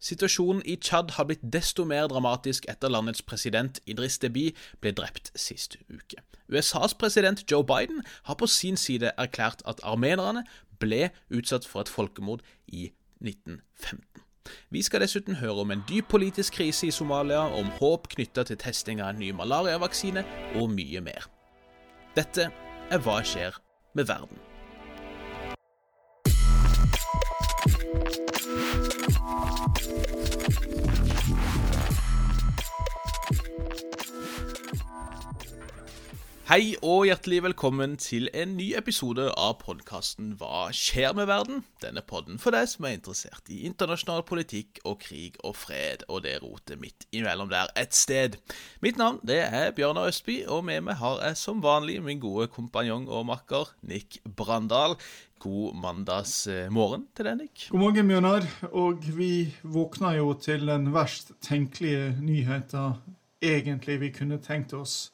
Situasjonen i Tsjad har blitt desto mer dramatisk etter landets president Idris Deby ble drept sist uke. USAs president Joe Biden har på sin side erklært at armenerne ble utsatt for et folkemord i 1915. Vi skal dessuten høre om en dyp politisk krise i Somalia, om håp knytta til testing av en ny malariavaksine og mye mer. Dette er Hva skjer med verden? Hei og hjertelig velkommen til en ny episode av podkasten Hva skjer med verden? Denne podden for deg som er interessert i internasjonal politikk og krig og fred og det rotet midt imellom der et sted. Mitt navn det er Bjørnar Østby, og med meg har jeg som vanlig min gode kompanjong og makker Nick Brandal. God mandagsmorgen til deg, Nick. God morgen, Bjørnar. Og vi våkna jo til den verst tenkelige nyheten egentlig vi kunne tenkt oss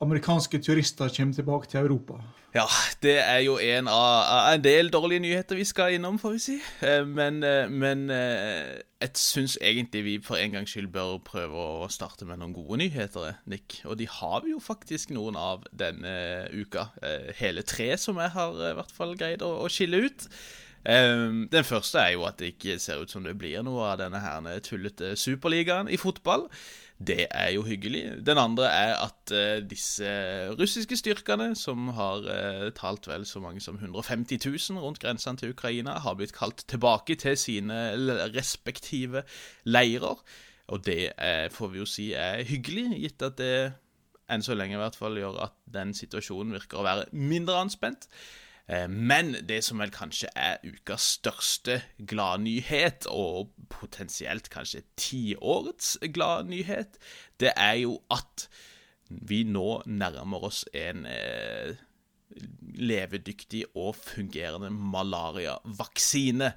amerikanske turister kommer tilbake til Europa. Ja, det er jo en av en del dårlige nyheter vi skal innom, får vi si. Eh, men, eh, men eh, jeg syns egentlig vi for en gangs skyld bør prøve å starte med noen gode nyheter, Nick. Og de har vi jo faktisk noen av denne uka. Hele tre som jeg har i hvert fall greid å, skille ut. Den første er jo at det ikke ser ut som det blir noe av denne her tullete superligaen i fotball. Det er jo hyggelig. Den andre er at uh, disse russiske styrkene, som har uh, talt vel så mange som 150 000 rundt grensene til Ukraina, har blitt kalt tilbake til sine respektive leirer. Og det er, får vi jo si er hyggelig, gitt at det enn så lenge i hvert fall gjør at den situasjonen virker å være mindre anspent. Eh, men det som vel kanskje er ukas største gladnyhet, og potensielt kanskje tiårets gladnyhet, det er jo at vi nå nærmer oss en eh, levedyktig og fungerende malariavaksine.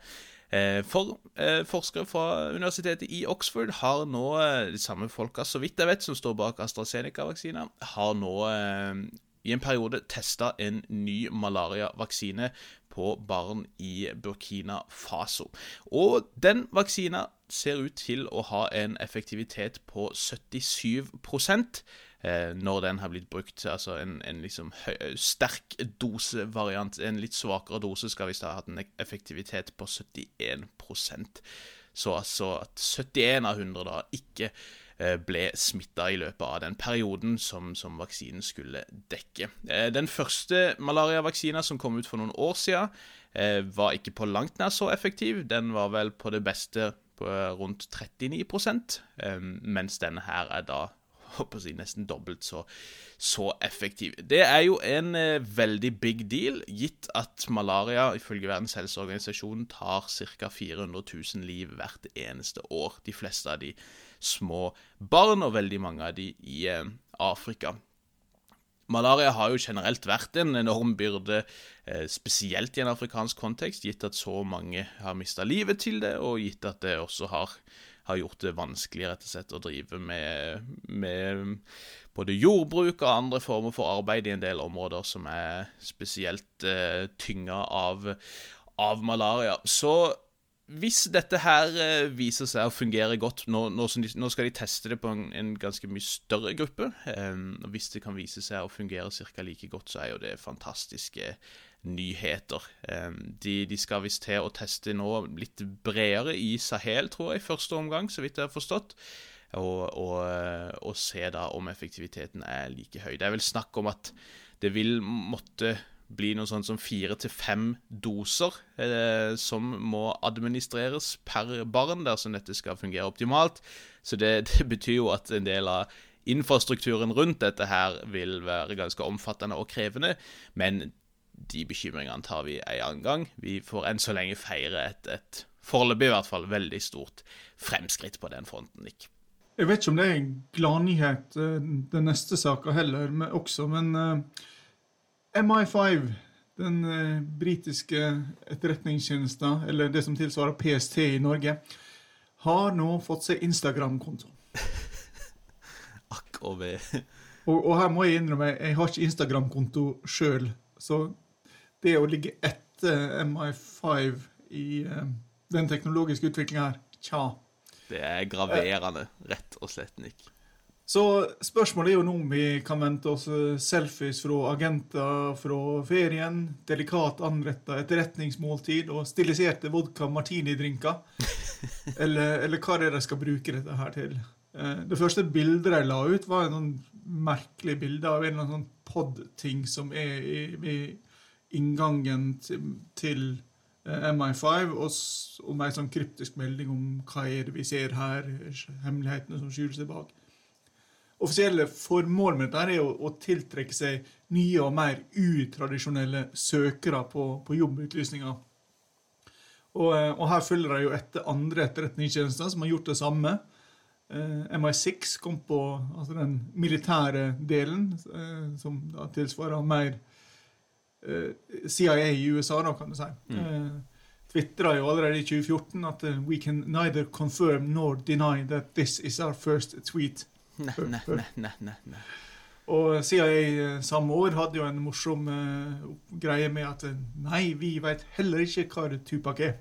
Eh, for forskere fra universitetet i Oxford har nå de samme folka, så vidt jeg vet, som står bak AstraZeneca-vaksina, har nå i en periode testa en ny malariavaksine på barn i Burkina Faso. Og den vaksina ser ut til å ha en effektivitet på 77 eh, når den har blitt brukt. Altså en, en liksom høy, sterk dosevariant. En litt svakere dose skal visst ha hatt en effektivitet på 71% Så altså at 71 av 100 da ikke ble smitta i løpet av den perioden som, som vaksinen skulle dekke. Eh, den første malariavaksina som kom ut for noen år siden, eh, var ikke på langt nær så effektiv. Den var vel på det beste på rundt 39 mens denne her er da håper si, nesten dobbelt så, så effektiv. Det er jo en eh, veldig big deal, gitt at malaria ifølge Verdens helseorganisasjon tar ca. 400 000 liv hvert eneste år. De fleste av de små barn, og veldig mange av de i eh, Afrika. Malaria har jo generelt vært en enorm byrde, eh, spesielt i en afrikansk kontekst, gitt at så mange har mista livet til det, og gitt at det også har har gjort det vanskelig rett og slett å drive med, med både jordbruk og andre former for arbeid i en del områder som er spesielt eh, tynga av, av, malaria. Så hvis dette her eh, viser seg å fungere godt Nå, nå, skal de teste det på en, en ganske mye større gruppe. Um, hvis det kan vise seg å fungere ca. like godt, så er jo det fantastiske nyheter. De, de skal visst til å teste nå litt bredere i Sahel, tror jeg, i første omgang, så vidt jeg har forstått. Og, og, og, se da om effektiviteten er like høy. Det er vel snakk om at det vil måtte bli noe sånt som fire til fem doser eh, som må administreres per barn dersom dette skal fungere optimalt. Så det, det betyr jo at en del av infrastrukturen rundt dette her vil være ganske omfattende og krevende, men de bekymringene tar vi en annen gang. Vi får enn så lenge feire et, et foreløpig i hvert fall veldig stort fremskritt på den fronten. Nick. Jeg vet ikke om det er en gladnyhet, eh, den neste saka heller, men også, men uh, MI5, den uh, britiske etterretningstjenesten, eller det som tilsvarer PST i Norge, har nå fått seg Instagram-konto. Akk og ve. Og, og, her må jeg innrømme, jeg har ikke Instagram-konto sjøl, så det å ligge etter MI5 i uh, den teknologiske utviklinga her, tja, Det er graverende, rett og slett, Nick. Så spørsmålet er jo nå om vi kan vente oss eh, selfies fra agenter fra ferien, delikat anretta etterretningsmåltid og stiliserte vodka martini-drinker. eller, eller hva er det de skal bruke dette her til? Eh, det første bildet de la ut, var en sånn merkelig bilde av en eller annen sånn pod-ting som er i, i inngangen til, til eh, MI5, og, og med en sånn kryptisk melding om hva er det vi ser her, hemmelighetene som skjuler seg bak offisielle formål med dette er å, å, tiltrekke seg nye og mer utradisjonelle søkere på, på jobbutlysninger. Og, eh, og, her følger de jo etter andre etterretningstjenester som har gjort det samme. Eh, MI6 kom på altså den militære delen, eh, som da tilsvarer mer eh, CIA i USA, da, kan du si. Mm. Eh, Tvitra jo allerede i 2014 at uh, we can neither confirm nor deny that this is our first tweet. Nei, ne, ne, ne, ne. Og CIA samme år hadde jo en morsom uh, greie med at nei, vi vet heller ikke hva Tupac er.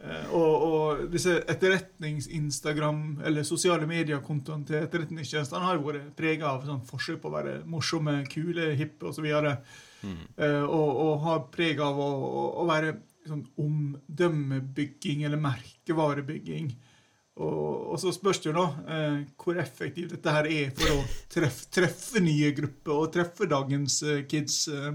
Uh, og, og, disse etterretnings-Instagram, eller sosiale mediekontoene til etterretningstjenestene har jo vært prega av sånn forsøk på å være morsomme, kule, hippe osv. Mm. Uh, og, og har preg av å, å være sånn omdømmebygging eller merkevarebygging. Og, og, så spørs det jo nå eh, hvor effektivt dette her er for å treffe, treffe nye grupper og treffe dagens eh, kids. Eh,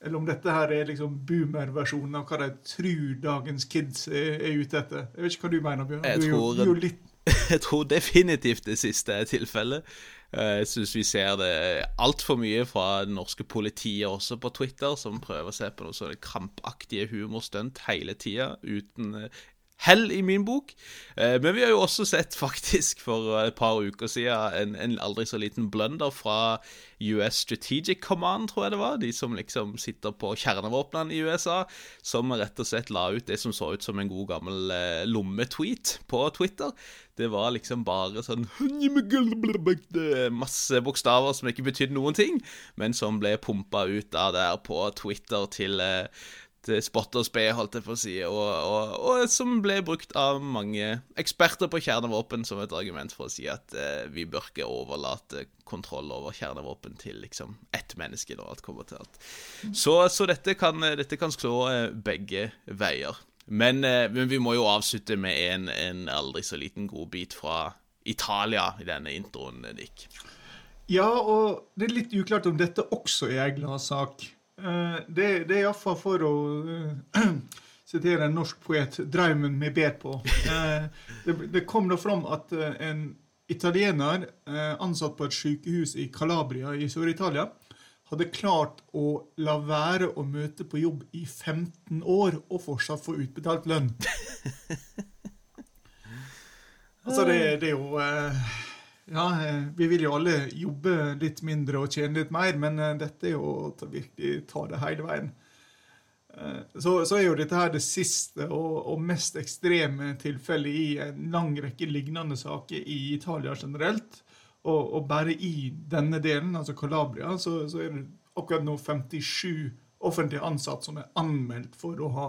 eller om dette her er liksom boomer-versjonen av hva de tror dagens kids er, er, ute etter. Jeg vet ikke hva du mener, Bjørn. Jeg, tror, jo, litt... jeg tror definitivt det siste er tilfellet. Eh, jeg syns vi ser det altfor mye fra det norske politiet også på Twitter, som prøver å se på noe sånne krampaktige humorstunt hele tida, uten eh, hell i min bok. Eh, men vi har jo også sett, faktisk, for et par uker siden, en, en aldri så liten blunder fra US Strategic Command, tror jeg det var. De som liksom sitter på kjernevåpnene i USA. Som rett og slett la ut det som så ut som en god gammel eh, lommetweet på Twitter. Det var liksom bare sånn Masse bokstaver som ikke betydde noen ting, men som ble pumpa ut av der på Twitter til eh, til spott og spe, holdt jeg på å si, og, og, og, som ble brukt av mange eksperter på kjernevåpen som et argument for å si at eh, vi bør ikke overlate kontroll over kjernevåpen til liksom ett menneske. når alt kommer til alt. Så, så dette, kan, dette, kan, slå eh, begge veier. Men, eh, men, vi må jo avslutte med en, en aldri så liten godbit fra Italia i denne introen, Nick. Ja, og det er litt uklart om dette også er gladsak. Eh, det, det er iallfall for å uh, sitere en norsk poet 'Draumen vi ber på'. Uh, det, det, kom da fram at en italiener ansatt på et sykehus i Calabria i Sør-Italia hadde klart å la være å møte på jobb i 15 år og fortsatt få utbetalt lønn. altså, det, det er jo ja, eh, vi vil jo alle jobbe litt mindre og tjene litt mer, men eh, dette er jo å virkelig ta det hele veien. Eh, så, så, er jo dette her det siste og, og mest ekstreme tilfellet i en lang rekke lignende saker i Italia generelt. Og, og bare i denne delen, altså Calabria, så, så er det akkurat nå 57 offentlige ansatte som er anmeldt for å ha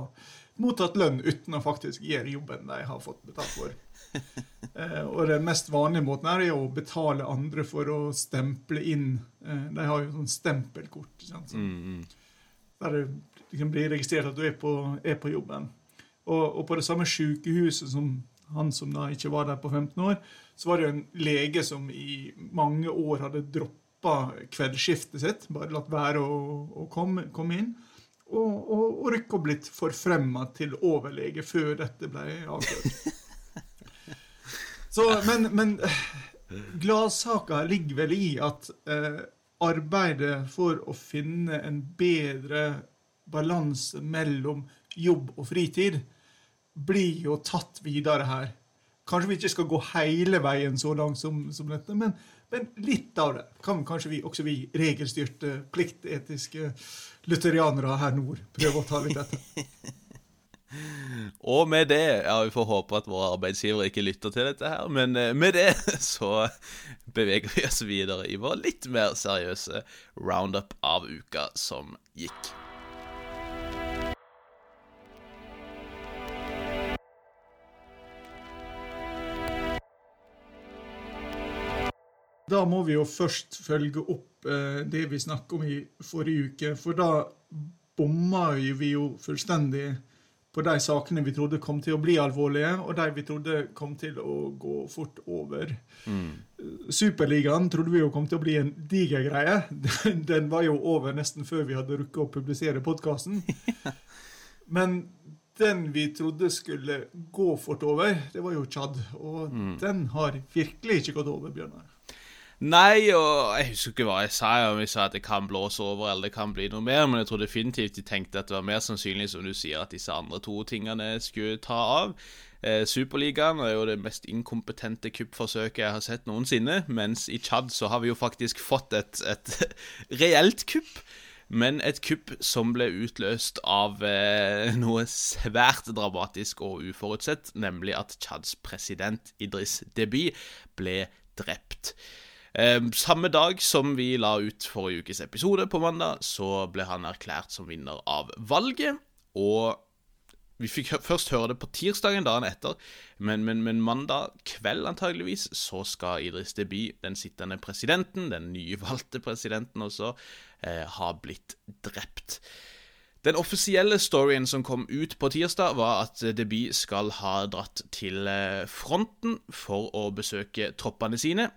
mottatt lønn uten å faktisk gjøre jobben de har fått betalt for. Eh, og den mest vanlige måten er å betale andre for å stemple inn. Eh, de har jo sånn stempelkort. Så, mm, mm. Der det kan bli registrert at du er på, er på jobben. Og, og, på det samme sykehuset som han som da ikke var der på 15 år, så var det jo en lege som i mange år hadde droppa kveldsskiftet sitt. Bare latt være å, å komme, komme, inn. Og, og, og rykka blitt forfremma til overlege før dette ble avgjort. Så, men, men gladsaka ligger vel i at eh, arbeidet for å finne en bedre balanse mellom jobb og fritid blir jo tatt videre her. Kanskje vi ikke skal gå hele veien så langt som, som dette, men, men, litt av det kan kanskje vi, også vi regelstyrte, pliktetiske lutherianere her nord prøve å ta litt etter. Og med det Ja, vi får håpe at våre arbeidsgivere ikke lytter til dette her, men eh, med det så beveger vi oss videre i vår litt mer seriøse roundup av uka som gikk. Da må vi jo først følge opp eh, det vi snakket om i forrige uke, for da bomma vi jo fullstendig på de sakene vi trodde kom til å bli alvorlige, og de vi trodde kom til å gå fort over. Mm. Superligaen trodde vi jo kom til å bli en diger greie. Den var jo over nesten før vi hadde rukket å publisere podkasten. Men den vi trodde skulle gå fort over, det var jo Tsjad. Og mm. den har virkelig ikke gått over, Bjørnar. Nei, og jeg husker ikke hva jeg sa. Om jeg sa at det kan blåse over, eller det kan bli noe mer. Men jeg tror definitivt de tenkte at det var mer sannsynlig, som du sier, at disse andre to tingene skulle ta av. Eh, Superligaen er jo det mest inkompetente kuppforsøket jeg har sett noensinne. Mens i Tsjad så har vi jo faktisk fått et, et reelt kupp. Men et kupp som ble utløst av eh, noe svært dramatisk og uforutsett, nemlig at Tsjads president Idris Deby ble drept. Eh, samme dag som vi la ut forrige ukes episode, på mandag, så ble han erklært som vinner av valget. Og vi fikk først høre det på tirsdagen dagen etter, men, men, men, mandag kveld antageligvis så skal Idris Deby, den sittende presidenten, den nyvalgte presidenten også, eh, ha blitt drept. Den offisielle storyen som kom ut på tirsdag, var at Deby skal ha dratt til eh, fronten for å besøke troppene sine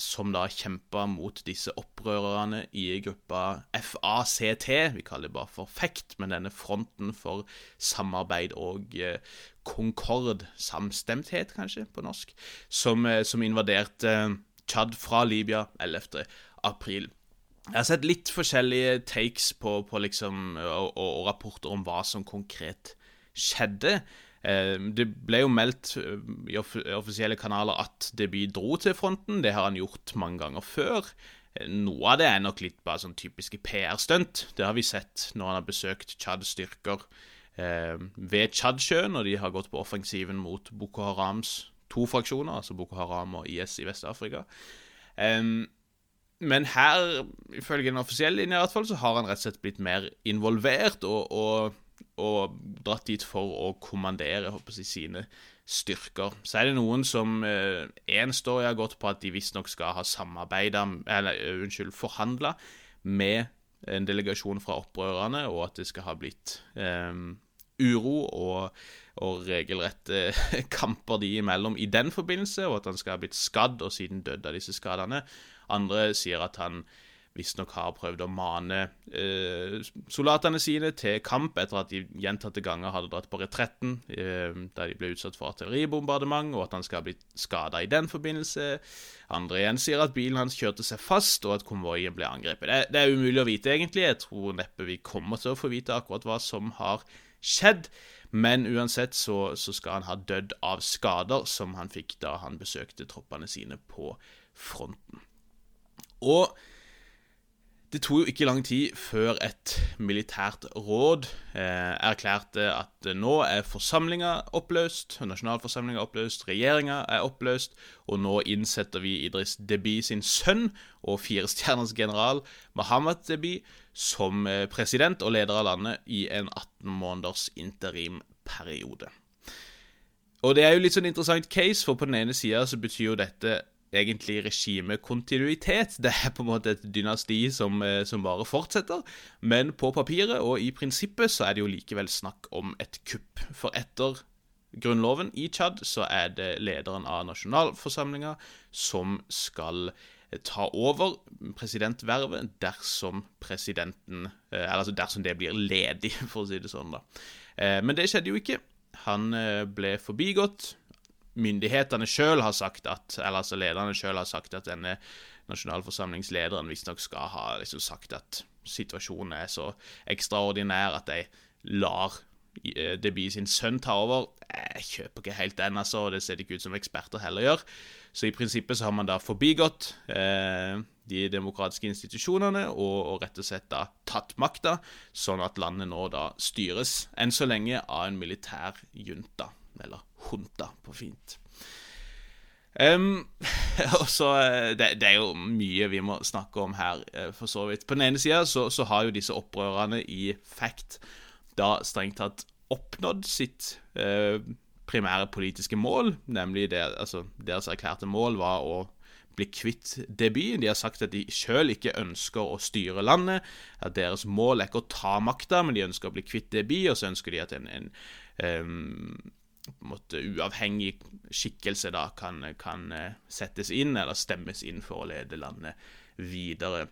som da kjempa mot disse opprørerne i gruppa FACT. Vi kaller det bare for FECT, men denne fronten for samarbeid og konkord, samstemthet kanskje, på norsk, som, eh, som invaderte eh, Tsjad fra Libya 11. april. Jeg har sett litt forskjellige takes på, på liksom, og, og, og rapporter om hva som konkret skjedde. Ehm, det ble jo meldt eh, i offisielle kanaler at Deby dro til fronten. Det har han gjort mange ganger før. Eh, noe av det er nok litt bare sånn typiske PR-stunt. Det har vi sett når han har besøkt Tsjads styrker eh, ved Tsjadsjøen, og de har gått på offensiven mot Boko Harams to fraksjoner, altså Boko Haram og IS i Vest-Afrika. Eh, men her, ifølge den offisielle linja i hvert fall, så har han rett og slett blitt mer involvert og, og og dratt dit for å kommandere håper jeg, sine styrker. Så er det noen som Én eh, story har gått på at de visstnok skal ha samarbeida Eller uh, unnskyld, forhandla med en delegasjon fra opprørerne, og at det skal ha blitt um, uro og, og regelrette kamper de imellom i den forbindelse, og at han skal ha blitt skadd og siden dødd av disse skadene. Andre sier at han visstnok har prøvd å mane eh, soldatene sine til kamp etter at de gjentatte ganger hadde dratt på retretten eh, der de ble utsatt for artilleribombardement, og at han skal ha blitt skada i den forbindelse. Andre igjen sier at bilen hans kjørte seg fast, og at konvoien ble angrepet. Det, det, er umulig å vite, egentlig. Jeg tror neppe vi kommer til å få vite akkurat hva som har skjedd. Men uansett så, så skal han ha dødd av skader som han fikk da han besøkte troppene sine på fronten. Og det tok jo ikke lang tid før et militært råd eh, erklærte at nå er forsamlinga oppløst, nasjonalforsamlinga oppløst, regjeringa er oppløst, og nå innsetter vi Idris Deby sin sønn og firestjerners general Mohammed Deby som eh, president og leder av landet i en 18 måneders interimperiode. Og det er jo litt sånn interessant case, for på den ene sida så betyr jo dette egentlig regimekontinuitet. Det er på en måte et dynasti som, eh, som, bare fortsetter. Men på papiret og i prinsippet så er det jo likevel snakk om et kupp. For etter grunnloven i Tsjad så er det lederen av nasjonalforsamlinga som skal eh, ta over presidentvervet dersom presidenten eh, Eller altså dersom det blir ledig, for å si det sånn, da. Men det skjedde jo ikke. Han ble forbigått myndighetene sjøl har sagt at Eller altså lederne sjøl har sagt at denne nasjonalforsamlingslederen visstnok skal ha liksom sagt at situasjonen er så ekstraordinær at de lar eh, sin sønn ta over. Jeg kjøper ikke helt den, altså, og det ser det ikke ut som eksperter heller gjør. Så i prinsippet så har man da forbigått eh, de demokratiske institusjonene og, og, rett og slett da tatt makta, sånn at landet nå da styres, enn så lenge, av en militær junta, eller Hunta på fint. Um, så, eh, det, det, er jo mye vi må snakke om her, eh, for så vidt. På den ene sida så, så, har jo disse opprørerne i Fact da strengt tatt oppnådd sitt uh, primære politiske mål, nemlig det, altså, deres erklærte mål var å bli kvitt debuten. De har sagt at de sjøl ikke ønsker å styre landet. At deres mål er ikke å ta makta, men de ønsker å bli kvitt debut, og så ønsker de at en, en um, måte, uavhengig skikkelse da kan, kan settes inn, eller stemmes inn for å lede landet videre.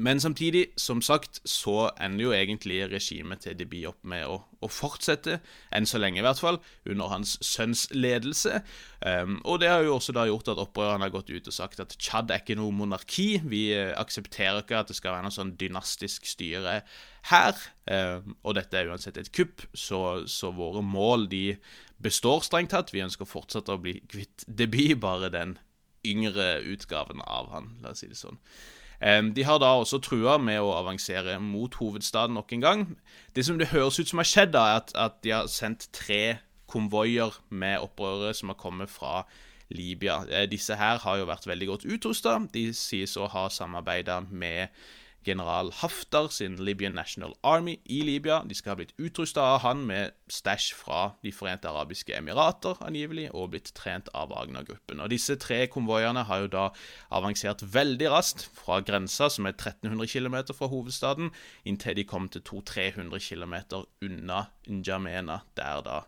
Men samtidig, som sagt, så ender jo egentlig regimet til Deby opp med å, å, fortsette, enn så lenge i hvert fall, under hans sønns ledelse. Um, og det har jo også da gjort at opprørerne har gått ut og sagt at Tsjad er ikke noe monarki. Vi uh, aksepterer ikke at det skal være noe sånn dynastisk styre her. Um, og dette er uansett et kupp, så, så, våre mål de består strengt tatt. Vi ønsker fortsatt å bli kvitt Debut, bare den yngre utgaven av han, la oss si det sånn. De har da også trua med å avansere mot hovedstaden nok en gang. Det som det høres ut som har skjedd, da, er at, at de har sendt tre konvoier med opprørere som har kommet fra Libya. Eh, disse her har jo vært veldig godt utrusta. De sies å ha samarbeida med general Haftar sin Libyan National Army i Libya. De skal ha blitt utrusta av han med stæsj fra De forente arabiske emirater, angivelig, og blitt trent av Wagner-gruppen. Og Disse tre konvoiene har jo da avansert veldig raskt fra grensa, som er 1300 km fra hovedstaden, inntil de kom til 200-300 km unna N'Djamena, der da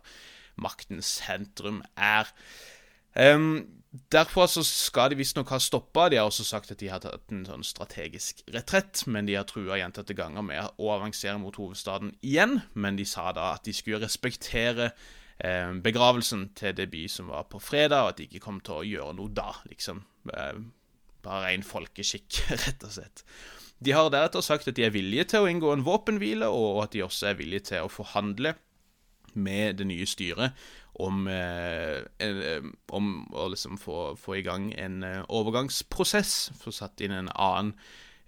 maktens sentrum er. Um, Derfor så skal de visstnok ha stoppa. De har også sagt at de har tatt en sånn strategisk retrett, men de har trua gjentatte ganger med å avansere mot hovedstaden igjen. Men de sa da at de skulle respektere eh, begravelsen til Deby som var på fredag, og at de ikke kom til å gjøre noe da, liksom. Eh, bare ren folkeskikk, rett og slett. De har deretter sagt at de er villige til å inngå en våpenhvile, og at de også er villige til å forhandle med det nye styret om, eh, eh, om å liksom få, få, i gang en eh, overgangsprosess. Få satt inn en annen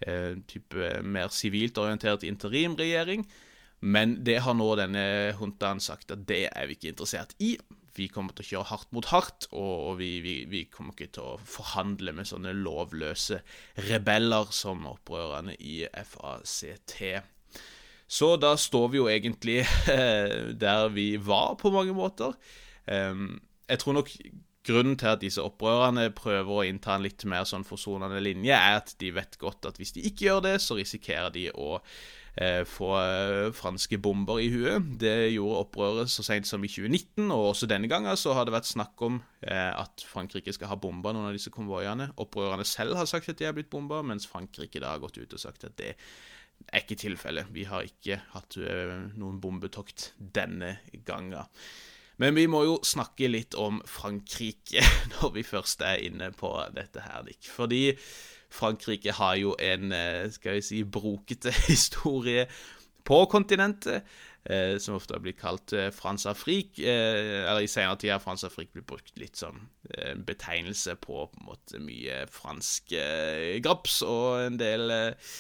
eh, type mer sivilt orientert interimregjering. Men det har nå denne huntaen sagt at det er vi ikke interessert i. Vi kommer til å kjøre hardt mot hardt, og vi, vi, vi kommer ikke til å forhandle med sånne lovløse rebeller som opprørerne i FACT. Så da står vi jo egentlig der vi var, på mange måter. Jeg tror nok grunnen til at disse opprørerne prøver å innta en litt mer sånn forsonende linje, er at de vet godt at hvis de ikke gjør det, så risikerer de å eh, få eh, franske bomber i huet. Det gjorde opprøret så sent som i 2019, og også denne gangen så har det vært snakk om eh, at Frankrike skal ha bomba noen av disse konvoiene. Opprørerne selv har sagt at de er blitt bomba, mens Frankrike da har gått ut og sagt at det er ikke tilfellet. Vi har ikke hatt uh, noen bombetokt denne gangen. Men vi må jo snakke litt om Frankrike når vi først er inne på dette her, Nick. Fordi Frankrike har jo en, uh, skal vi si, brokete historie på kontinentet. Eh, som ofte har blitt kalt eh, Frans-Afrik. Eh, eller i senere tid har Frans-Afrik blitt brukt litt som eh, betegnelse på, på en måte, mye fransk eh, graps og en del eh,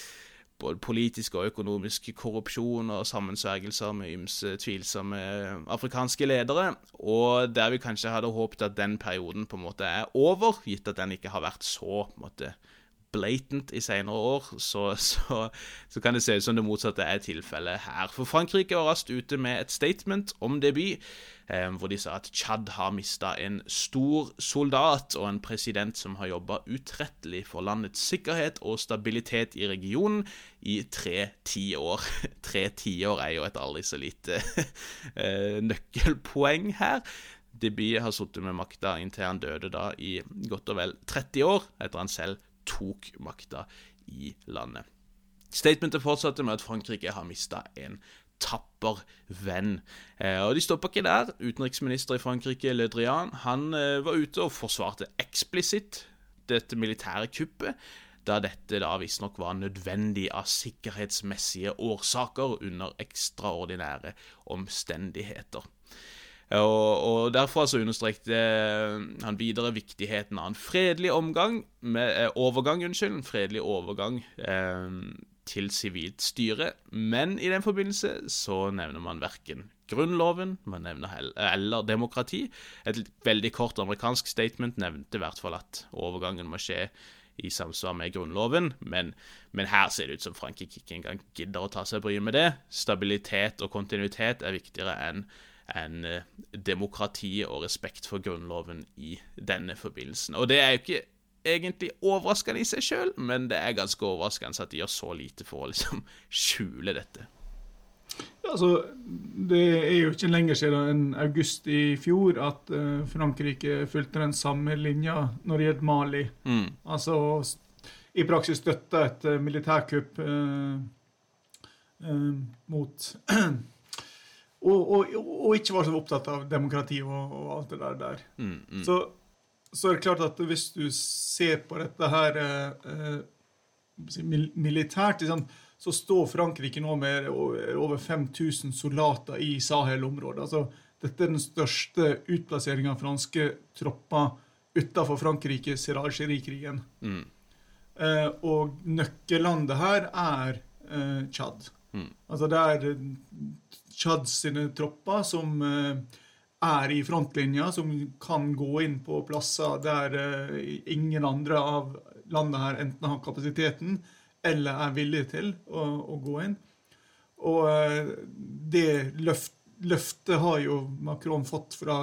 både politisk og økonomisk korrupsjon og sammensvergelser med ymse tvilsomme afrikanske ledere, og der vi kanskje hadde håpet at den perioden på en måte er over, gitt at den ikke har vært så på en måte blatant i senere år, så, så, så, kan det se ut som det motsatte er tilfellet her. For Frankrike var raskt ute med et statement om debut, eh, hvor de sa at Tsjad har mista en stor soldat og en president som har jobba utrettelig for landets sikkerhet og stabilitet i regionen i tre tiår. tre tiår er jo et aldri så lite eh, nøkkelpoeng her. Deby har sittet med makta inntil han døde da i godt og vel 30 år, etter han selv tok makta i landet. Statementet fortsatte med at Frankrike har mista en tapper venn. Eh, og de stoppa ikke der. Utenriksminister i Frankrike, Le Drian, han eh, var ute og forsvarte eksplisitt dette militære kuppet, da dette da visstnok var nødvendig av sikkerhetsmessige årsaker under ekstraordinære omstendigheter. Og, og Derfor så understrekte eh, han videre viktigheten av en fredelig omgang, med, eh, overgang unnskyld, en fredelig overgang eh, til sivilt styre. Men i den forbindelse så nevner man verken Grunnloven man nevner eller demokrati. Et veldig kort amerikansk statement nevnte i hvert fall at overgangen må skje i samsvar med Grunnloven, men, men, her ser det ut som Frankrike ikke engang gidder å ta seg bryet med det. Stabilitet og kontinuitet er viktigere enn enn demokrati og respekt for Grunnloven i denne forbindelsen. Og det er jo ikke egentlig overraskende i seg sjøl, men det er ganske overraskende at de gjør så lite for å liksom skjule dette. Ja, Altså, Det er jo ikke lenger siden enn august i fjor at uh, Frankrike fulgte den samme linja når det gjelder Mali. Mm. Altså i praksis støtta et uh, militærkupp uh, mot og, og, og, ikke var så opptatt av demokrati og, og alt det der. der. Mm, mm. Så, så, er det klart at hvis du ser på dette her militært liksom, så står Frankrike nå med over 5000 soldater i Sahel-området. Altså, dette er den største utplasseringa av franske tropper utenfor Frankrike siden Algerie-krigen. Mm. Eh, og nøkkellandet her er eh, Tsjad. Mm. Altså det er eh, Tsjad sine tropper som eh, er i frontlinja, som kan gå inn på plasser der eh, ingen andre av landet her enten har kapasiteten eller er villig til å, å gå inn. Og eh, det løft, løftet har jo Macron fått fra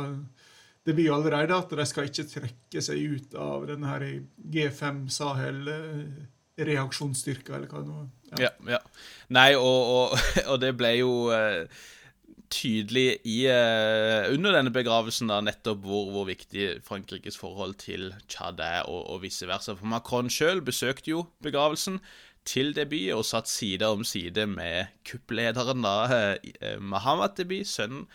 det blir allerede at de skal ikke trekke seg ut av denne G5 Sahel-reaksjonsstyrka, eller hva det nå ja. ja. Nei, og, og, og, det ble jo uh, tydelig i uh, under denne begravelsen da, nettopp hvor, hvor, viktig Frankrikes forhold til Tsjad er, og, og vice versa. For Macron sjøl besøkte jo begravelsen til debut og satt side om side med kupplederen, da, eh, Mahamad Deby, sønnen.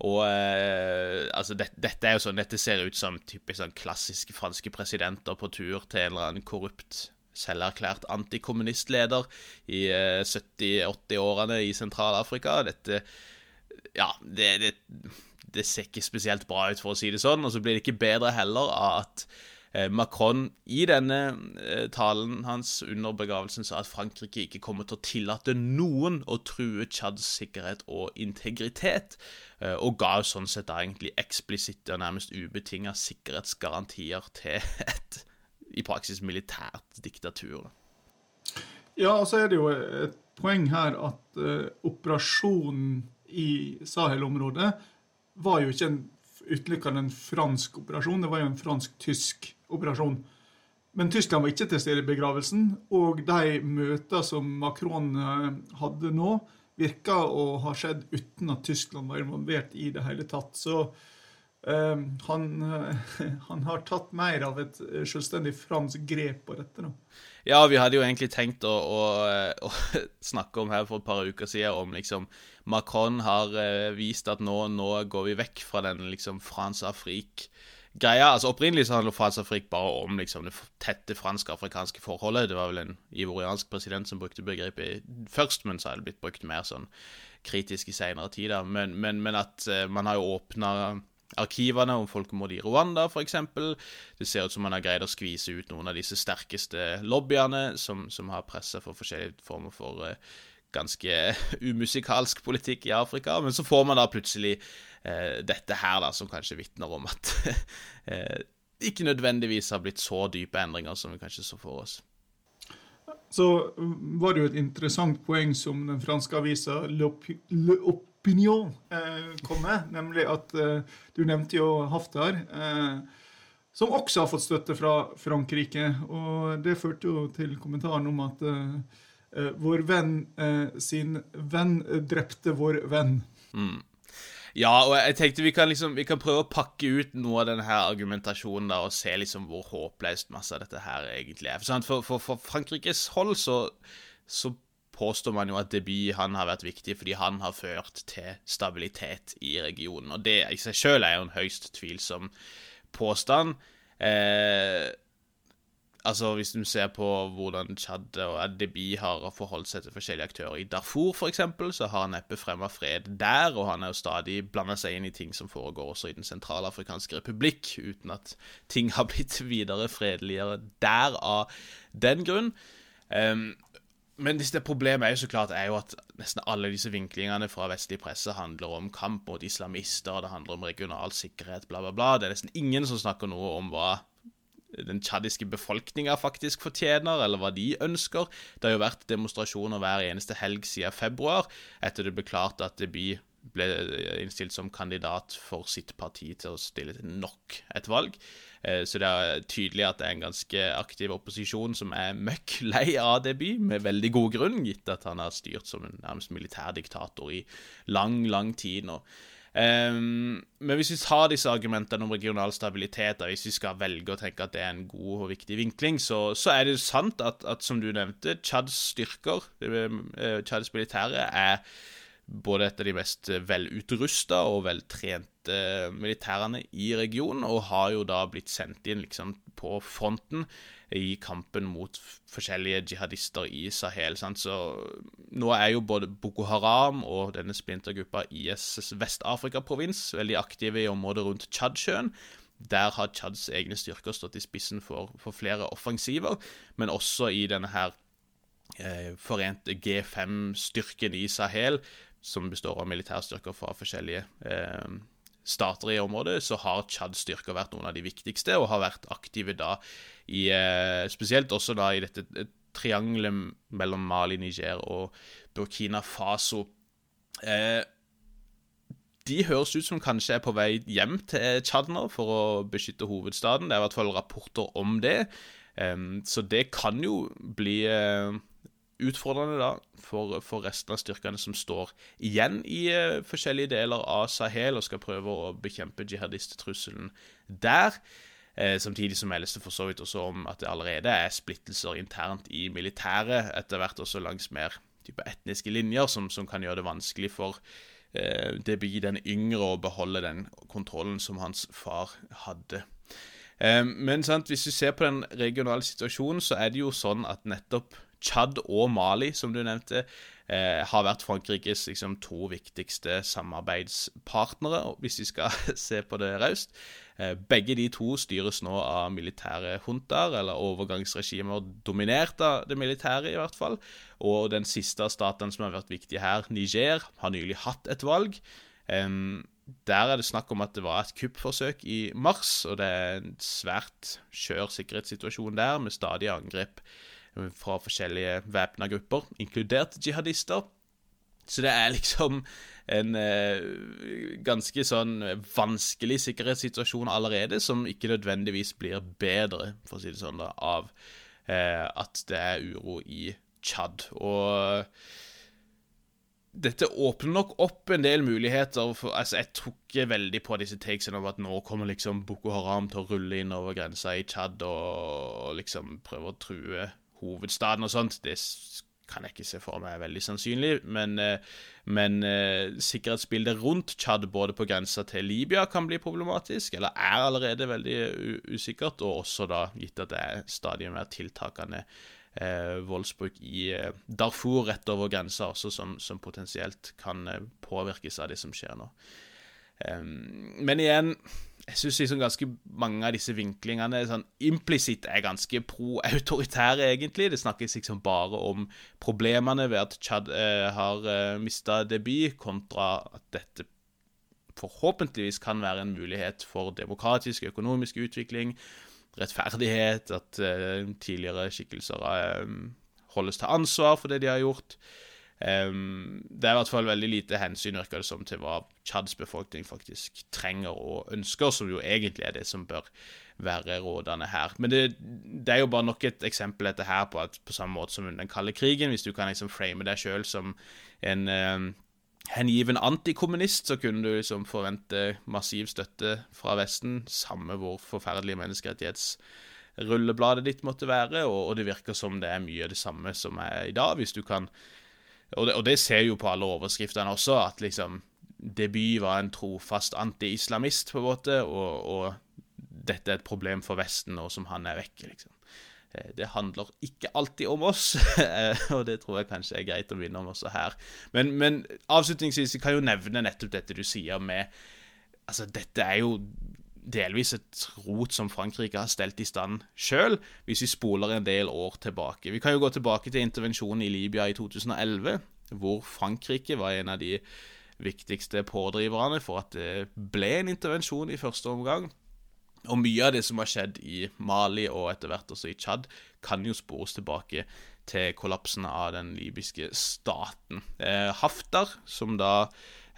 Og eh, altså, det, dette er jo sånn, dette ser ut som typisk sånn klassiske franske presidenter på tur til en eller annen korrupt, selverklært antikommunistleder i eh, 70-80-årene i Sentral-Afrika. Dette Ja, det, det, det ser ikke spesielt bra ut, for å si det sånn. Og så blir det ikke bedre heller av at Eh, Macron i denne eh, talen hans under begravelsen sa at Frankrike ikke kommer til å tillate noen å true Tsjads sikkerhet og integritet, eh, og ga sånn sett egentlig eksplisitte og nærmest ubetinga sikkerhetsgarantier til et i praksis militært diktatur. Ja, og så er det jo et poeng her at uh, operasjonen i Sahel-området var jo ikke en utelukkende en fransk operasjon, det var jo en fransk-tysk operasjon. Men Tyskland var ikke til stede i begravelsen, og de møtene som Macron eh, hadde nå, virka å ha skjedd uten at Tyskland var involvert i det hele tatt. Så han, han, har tatt mer av et selvstendig fransk grep på dette. nå. Ja, vi hadde jo egentlig tenkt å, å, å, snakke om her for et par uker siden om liksom Macron har vist at nå, nå går vi vekk fra den liksom France-Afrique greia altså Opprinnelig så handler Fransk-Afrika bare om liksom, det tette fransk-afrikanske forholdet. Det var vel en ivoriansk president som brukte begrepet først, men så har det blitt brukt mer sånn kritisk i seinere tid. Men, men, men, at man har jo åpna arkivene om folkemord i Rwanda, f.eks. Det ser ut som man har greid å skvise ut noen av disse sterkeste lobbyene som, som har pressa for forskjellige former for uh, ganske umusikalsk politikk i Afrika. Men så får man da plutselig uh, dette her, da, som kanskje vitner om at uh, ikke nødvendigvis har blitt så dype endringer som vi kanskje så for oss. Så var det jo et interessant poeng som den franske avisa Le Opinion eh, kom med, nemlig at eh, du nevnte jo Haftar. Eh, som også har fått støtte fra Frankrike. Og det førte jo til kommentaren om at uh, vår venn uh, sin venn drepte vår venn. Mm. Ja, og jeg tenkte vi kan liksom Vi kan prøve å pakke ut noe av denne her argumentasjonen da og se liksom hvor håpløst masse av dette her egentlig er. For, for, for Frankrikes hold så, så påstår man jo at Deby han har vært viktig fordi han har ført til stabilitet i regionen. Og det i seg selv er jo en høyst tvilsom påstand. Eh, Altså, Hvis du ser på hvordan Tsjad og Deby har forholdt seg til forskjellige aktører i Darfur, f.eks., så har han neppe fremma fred der, og han er jo stadig blanda seg inn i ting som foregår også i Den sentralafrikanske republikk, uten at ting har blitt videre fredeligere der av den grunn. Um, men det problemet er jo så klart er jo at nesten alle disse vinklingene fra vestlig presse handler om kamp mot islamister, det handler om regional sikkerhet, bla, bla, bla. Det er nesten ingen som snakker noe om hva den tsjadiske befolkninga faktisk fortjener, eller hva de ønsker. Det har jo vært demonstrasjoner hver eneste helg siden februar, etter det ble klart at Deby ble innstilt som kandidat for sitt parti til å stille til nok et valg. Eh, så det er tydelig at det er en ganske aktiv opposisjon som er møkk lei av debut, med veldig god grunn, gitt at han har styrt som en nærmest militærdiktator i lang, lang tid nå. Um, men hvis vi tar disse argumentene om regional stabilitet, og hvis vi skal velge å tenke at det er en god og viktig vinkling, så, så er det sant at, at, som du nevnte, Tsjads styrker, eh, Tsjads militære, er både et av de mest velutrusta og veltrente militærene i regionen, og har jo da blitt sendt inn liksom på fronten i kampen mot forskjellige jihadister i Sahel. Sant? Så nå er jo både Boko Haram og denne splintergruppa IS' Vest-Afrika-provins veldig aktive i området rundt Tsjadsjøen. Der har Tsjads egne styrker stått i spissen for, for flere offensiver, men også i denne her eh, forente G5-styrken i Sahel, som består av militærstyrker fra forskjellige eh, stater i området, så har Tsjads styrker vært noen av de viktigste, og har vært aktive da i eh, Spesielt også da i dette eh, triangelet mellom Mali, Niger og Burkina Faso. Eh, de høres ut som kanskje er på vei hjem til Tsjad nå for å beskytte hovedstaden. Det er i hvert fall rapporter om det. Um, så det kan jo bli uh, utfordrende da for, for, resten av styrkene som står igjen i uh, forskjellige deler av Sahel og skal prøve å bekjempe jihadisttrusselen der. Uh, samtidig så meldes det for så vidt også om at det allerede er splittelser internt i militæret, etter hvert også langs mer type etniske linjer, som, som kan gjøre det vanskelig for det Deby den yngre å beholde den kontrollen som hans far hadde. Men sant, hvis vi ser på den regionale situasjonen, så er det jo sånn at nettopp Tsjad og Mali, som du nevnte, eh, har vært Frankrikes liksom, to viktigste samarbeidspartnere, hvis vi skal se på det raust. Eh, begge de to styres nå av militære huntaer, eller overgangsregimer dominert av det militære, i hvert fall. Og den siste av statene som har vært viktig her, Niger, har nylig hatt et valg. Um, der er det snakk om at det var et kuppforsøk i mars, og det er en svært skjør sikkerhetssituasjon der, med stadige angrep fra forskjellige væpna grupper, inkludert jihadister. Så det er liksom en eh, ganske sånn vanskelig sikkerhetssituasjon allerede, som ikke nødvendigvis blir bedre, for å si det sånn, da, av eh, at det er uro i Tsjad. Og dette åpner nok opp en del muligheter. For, altså, Jeg tror ikke veldig på disse takesene om at nå kommer liksom Boko Haram til å rulle inn over grensa i Tsjad og, og liksom prøve å true hovedstaden og sånt, det kan jeg ikke se for meg er veldig sannsynlig. Men, eh, men uh, sikkerhetsbildet rundt Tsjad, både på grensa til Libya, kan bli problematisk, eller er allerede veldig usikkert, og også da gitt at det er stadig mer tiltakende eh, voldsbruk i uh, Darfur rett over grensa også, som, som potensielt kan påvirkes av det som skjer nå. Men igjen jeg syns liksom ganske mange av disse vinklingene sånn implisitt er ganske pro-autoritære, egentlig. Det snakkes liksom bare om problemene ved at Chad eh, har eh, mista debut, kontra at dette forhåpentligvis kan være en mulighet for demokratisk økonomisk utvikling, rettferdighet, at eh, tidligere skikkelser eh, holdes til ansvar for det de har gjort. Um, det er i hvert fall veldig lite hensyn virker det som, til hva Tsjads befolkning faktisk trenger og ønsker, som jo egentlig er det som bør være rådende her. Men det, det er jo bare nok et eksempel dette her på at på samme måte som under den kalde krigen, hvis du kan liksom frame deg sjøl som en um, hengiven antikommunist, så kunne du liksom forvente massiv støtte fra Vesten, samme hvor forferdelige menneskerettighets rullebladet ditt måtte være, og, og det virker som det er mye av det samme som er i dag. Hvis du kan og det, og det ser jo på alle overskriftene også, at liksom Debut var en trofast anti-islamist, på en måte, og, og, dette er et problem for Vesten nå som han er vekke, liksom. Eh, det handler ikke alltid om oss, og det tror jeg kanskje er greit å minne om også her. Men, men avslutningsvis kan jo nevne nettopp dette du sier med Altså, dette er jo delvis et rot som Frankrike har stelt i stand sjøl, hvis vi spoler en del år tilbake. Vi kan jo gå tilbake til intervensjonen i Libya i 2011, hvor Frankrike var en av de viktigste pådriverne for at det ble en intervensjon i første omgang. Og mye av det som har skjedd i Mali og etter hvert også i Tsjad, kan jo spores tilbake til kollapsen av den libyske staten. Eh, Haftar, som da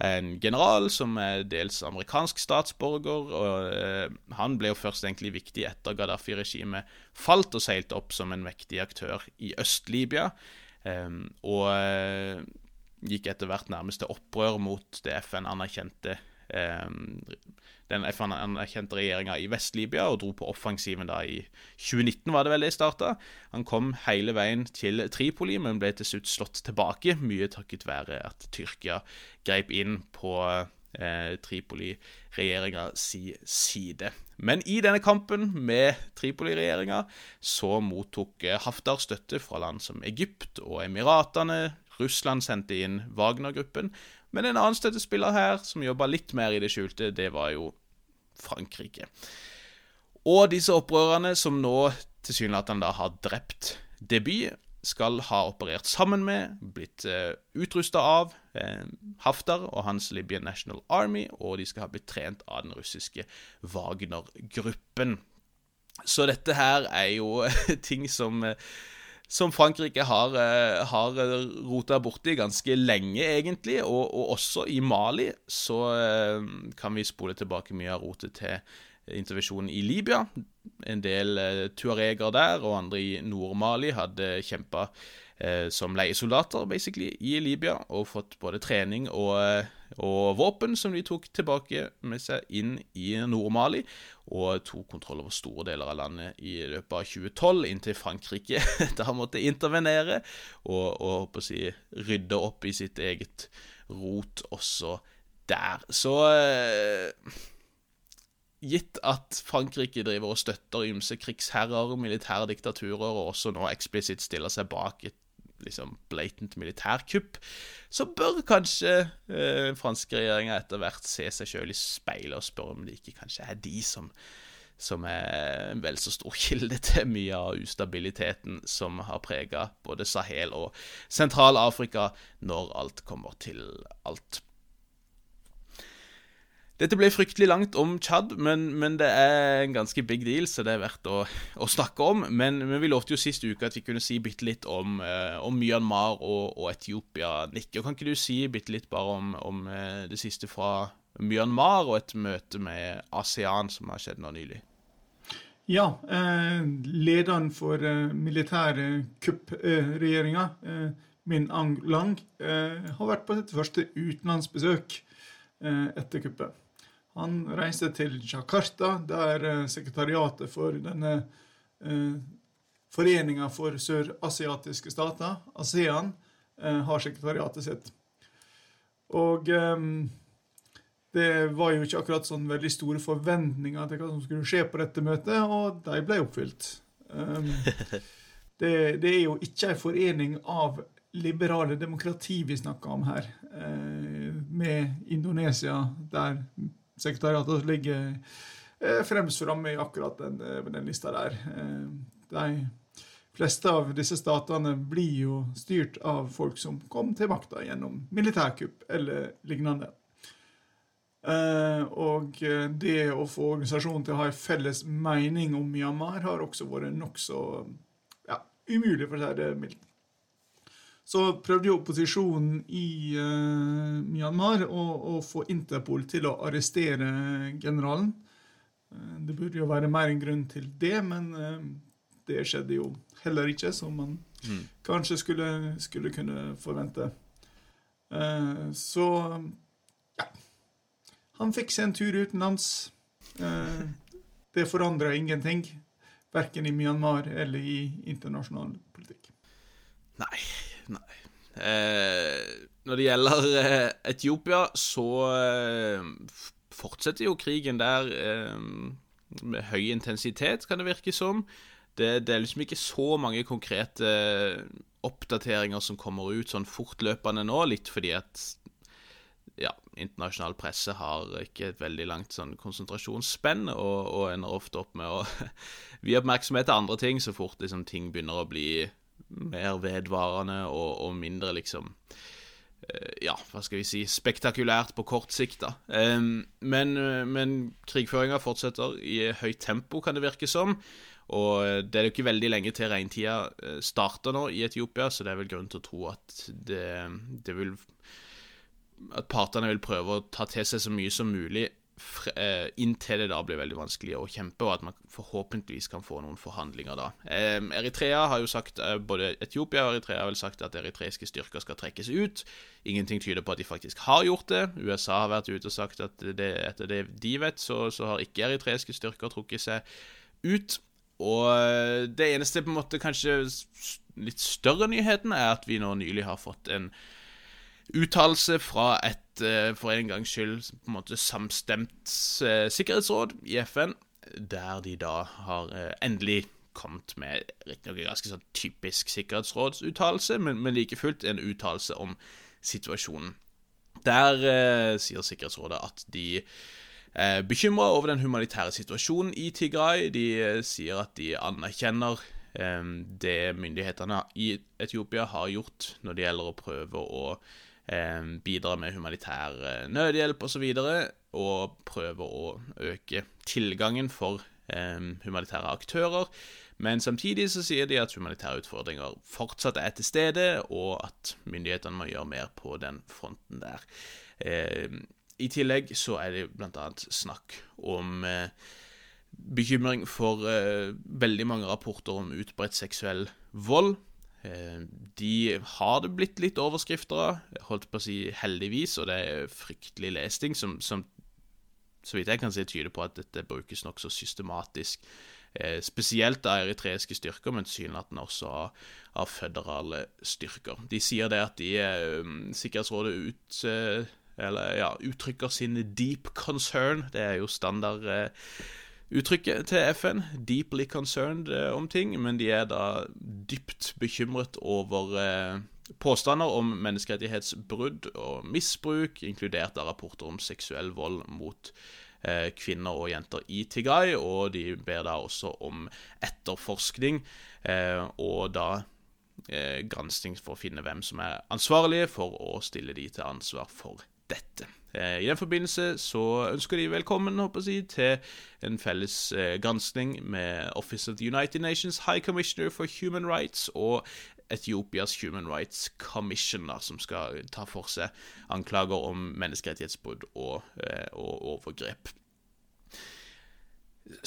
en general som er dels amerikansk statsborger. og eh, Han ble jo først egentlig viktig etter Gaddafi-regimet falt og seilte opp som en mektig aktør i Øst-Libya. Eh, og eh, gikk etter hvert nærmest til opprør mot det FN anerkjente den FN-anerkjente regjeringa i Vest-Libya og dro på offensiven da i 2019, var det vel det starta. Han kom hele veien til Tripoli, men ble til slutt slått tilbake, mye takket være at Tyrkia greip inn på eh, Tripoli-regjeringa si side. Men i denne kampen med Tripoli-regjeringa så mottok eh, Haftar støtte fra land som Egypt og Emiratene. Russland sendte inn Wagner-gruppen. Men en annen støttespiller her, som jobba litt mer i det skjulte, det var jo Frankrike. Og disse opprørerne, som nå tilsynelatende har drept Deby, skal ha operert sammen med, blitt eh, utrusta av, eh, Haftar og hans Libyan National Army, og de skal ha blitt trent av den russiske Wagner-gruppen. Så dette her er jo ting som uh, som Frankrike har, uh, har rota borti ganske lenge, egentlig. Og, og, også i Mali så uh, kan vi spole tilbake mye av rotet til intervensjonen i Libya. En del tuareger der og andre i Nord-Mali hadde kjempa som leiesoldater, basically, i Libya, og fått både trening og og våpen som de tok tilbake med seg inn i Nord-Mali, og tok kontroll over store deler av landet i løpet av 2012, inntil Frankrike da måtte intervenere og, og å si, rydde opp i sitt eget rot også der. Så eh, Gitt at Frankrike driver og støtter ymse krigsherrer, militære diktaturer, og også nå eksplisitt stiller seg bak et liksom blatant militærkupp, så bør kanskje eh, franske regjeringa etter hvert se seg sjøl i speilet og spørre om det ikke kanskje er de som, som er en vel så stor kilde til mye av ustabiliteten som har prega både Sahel og Sentral-Afrika, når alt kommer til alt. Dette ble fryktelig langt om Tsjad, men, men, det er en ganske big deal, så det er verdt å, å snakke om. Men, men, vi lovte jo sist uke at vi kunne si bitte litt om, eh, om Myanmar og, og, Etiopia. Nikke, kan ikke du si bitte litt bare om, om uh, det siste fra Myanmar og et møte med ASEAN som har skjedd nå nylig? Ja, eh, lederen for eh, militære kuppregjeringa, eh, Min Ang Lang, eh, har vært på sitt første utenlandsbesøk etter kuppet. Han reiste til Jakarta, der eh, sekretariatet for denne eh, Foreninga for sørasiatiske stater, ASEAN, eh, har sekretariatet sitt. Og eh, det var jo ikke akkurat sånn veldig store forventninger til hva som skulle skje på dette møtet, og de ble oppfylt. Um, det, det, er jo ikke en forening av liberale demokrati vi snakker om her, eh, med Indonesia, der sekretariatet ligger eh, fremst framme i akkurat den, eh, den, lista der. Eh, de fleste av disse statene blir jo styrt av folk som kom til makta gjennom militærkupp eller lignende. og det å få organisasjonen til å ha en felles mening om Myanmar har også vært nokså ja, umulig, for å si det mildt. Så prøvde jo opposisjonen i uh, Myanmar å, å, få Interpol til å arrestere generalen. Uh, det burde jo være mer en grunn til det, men uh, det skjedde jo heller ikke, som man mm. kanskje skulle, skulle, kunne forvente. så ja Han fikk seg en tur utenlands. det forandra ingenting, verken i Myanmar eller i internasjonal politikk. Nei, Nei. Eh, når det gjelder eh, Etiopia, så eh, fortsetter jo krigen der eh, med høy intensitet, kan det virke som. Det, det, er liksom ikke så mange konkrete oppdateringer som kommer ut sånn fortløpende nå, litt fordi at ja, internasjonal presse har ikke et veldig langt sånn konsentrasjonsspenn, og, og ender ofte opp med å vie oppmerksomhet til andre ting så fort liksom, ting begynner å bli mer vedvarende og, og mindre liksom eh, ja, hva skal vi si spektakulært på kort sikt, da. Men, men krigføringa fortsetter i høyt tempo, kan det virke som. Og det er jo ikke veldig lenge til regntida eh, starter nå i Etiopia, så det er vel grunn til å tro at det, det vil at partene vil prøve å ta til seg så mye som mulig eh, inntil det da blir veldig vanskelig å kjempe, og at man forhåpentligvis kan få noen forhandlinger da. Eritrea har jo sagt, Både Etiopia og Eritrea har vel sagt at eritreiske styrker skal trekkes ut. Ingenting tyder på at de faktisk har gjort det. USA har vært ute og sagt at det, etter det de vet, så, så har ikke eritreiske styrker trukket seg ut. Og det eneste på en måte kanskje litt større nyheten er at vi nå nylig har fått en uttalelse fra et eh, for en gangs skyld på en måte samstemt eh, sikkerhetsråd i FN, der de da har eh, endelig kommet med riktignok en ganske sånn typisk sikkerhetsrådsuttalelse, men, men like fullt en uttalelse om situasjonen. Der eh, sier Sikkerhetsrådet at de er bekymra over den humanitære situasjonen i Tigray. De eh, sier at de anerkjenner eh, det myndighetene i Etiopia har gjort når det gjelder å prøve å Eh, bidra med humanitær eh, nødhjelp osv. Og, så og prøve å øke tilgangen for eh, humanitære aktører. Men samtidig så sier de at humanitære utfordringer fortsatt er til stede, og at myndighetene må gjøre mer på den fronten der. I tillegg så er det bl.a. snakk om bekymring for veldig mange rapporter om utbredt seksuell vold de har det blitt litt overskrifter av, holdt på å si heldigvis, og det er fryktelig lesting som, som så vidt jeg kan si, tyder på at dette brukes nokså systematisk. Eh, spesielt av eritreiske styrker, men tilsynelatende også av, av, føderale styrker. De sier det at de eh, Sikkerhetsrådet ut, eh, eller, ja, uttrykker sin deep concern. Det er jo standard eh, uttrykket til FN. Deeply concerned eh, om ting, men de er da dypt bekymret over eh, påstander om menneskerettighetsbrudd og misbruk, inkludert av rapporter om seksuell vold mot eh, kvinner og jenter i Tigay, og de ber da også om etterforskning, og da granskning for å finne hvem som er ansvarlige for å stille de til ansvar for dette. Eh, I den forbindelse så ønsker de velkommen håper jeg, til en felles gransking granskning med Office of the United Nations High Commissioner for Human Rights og Etiopias Human Rights Commission, da, som skal ta for seg anklager om menneskerettighetsbrudd og, eh, og overgrep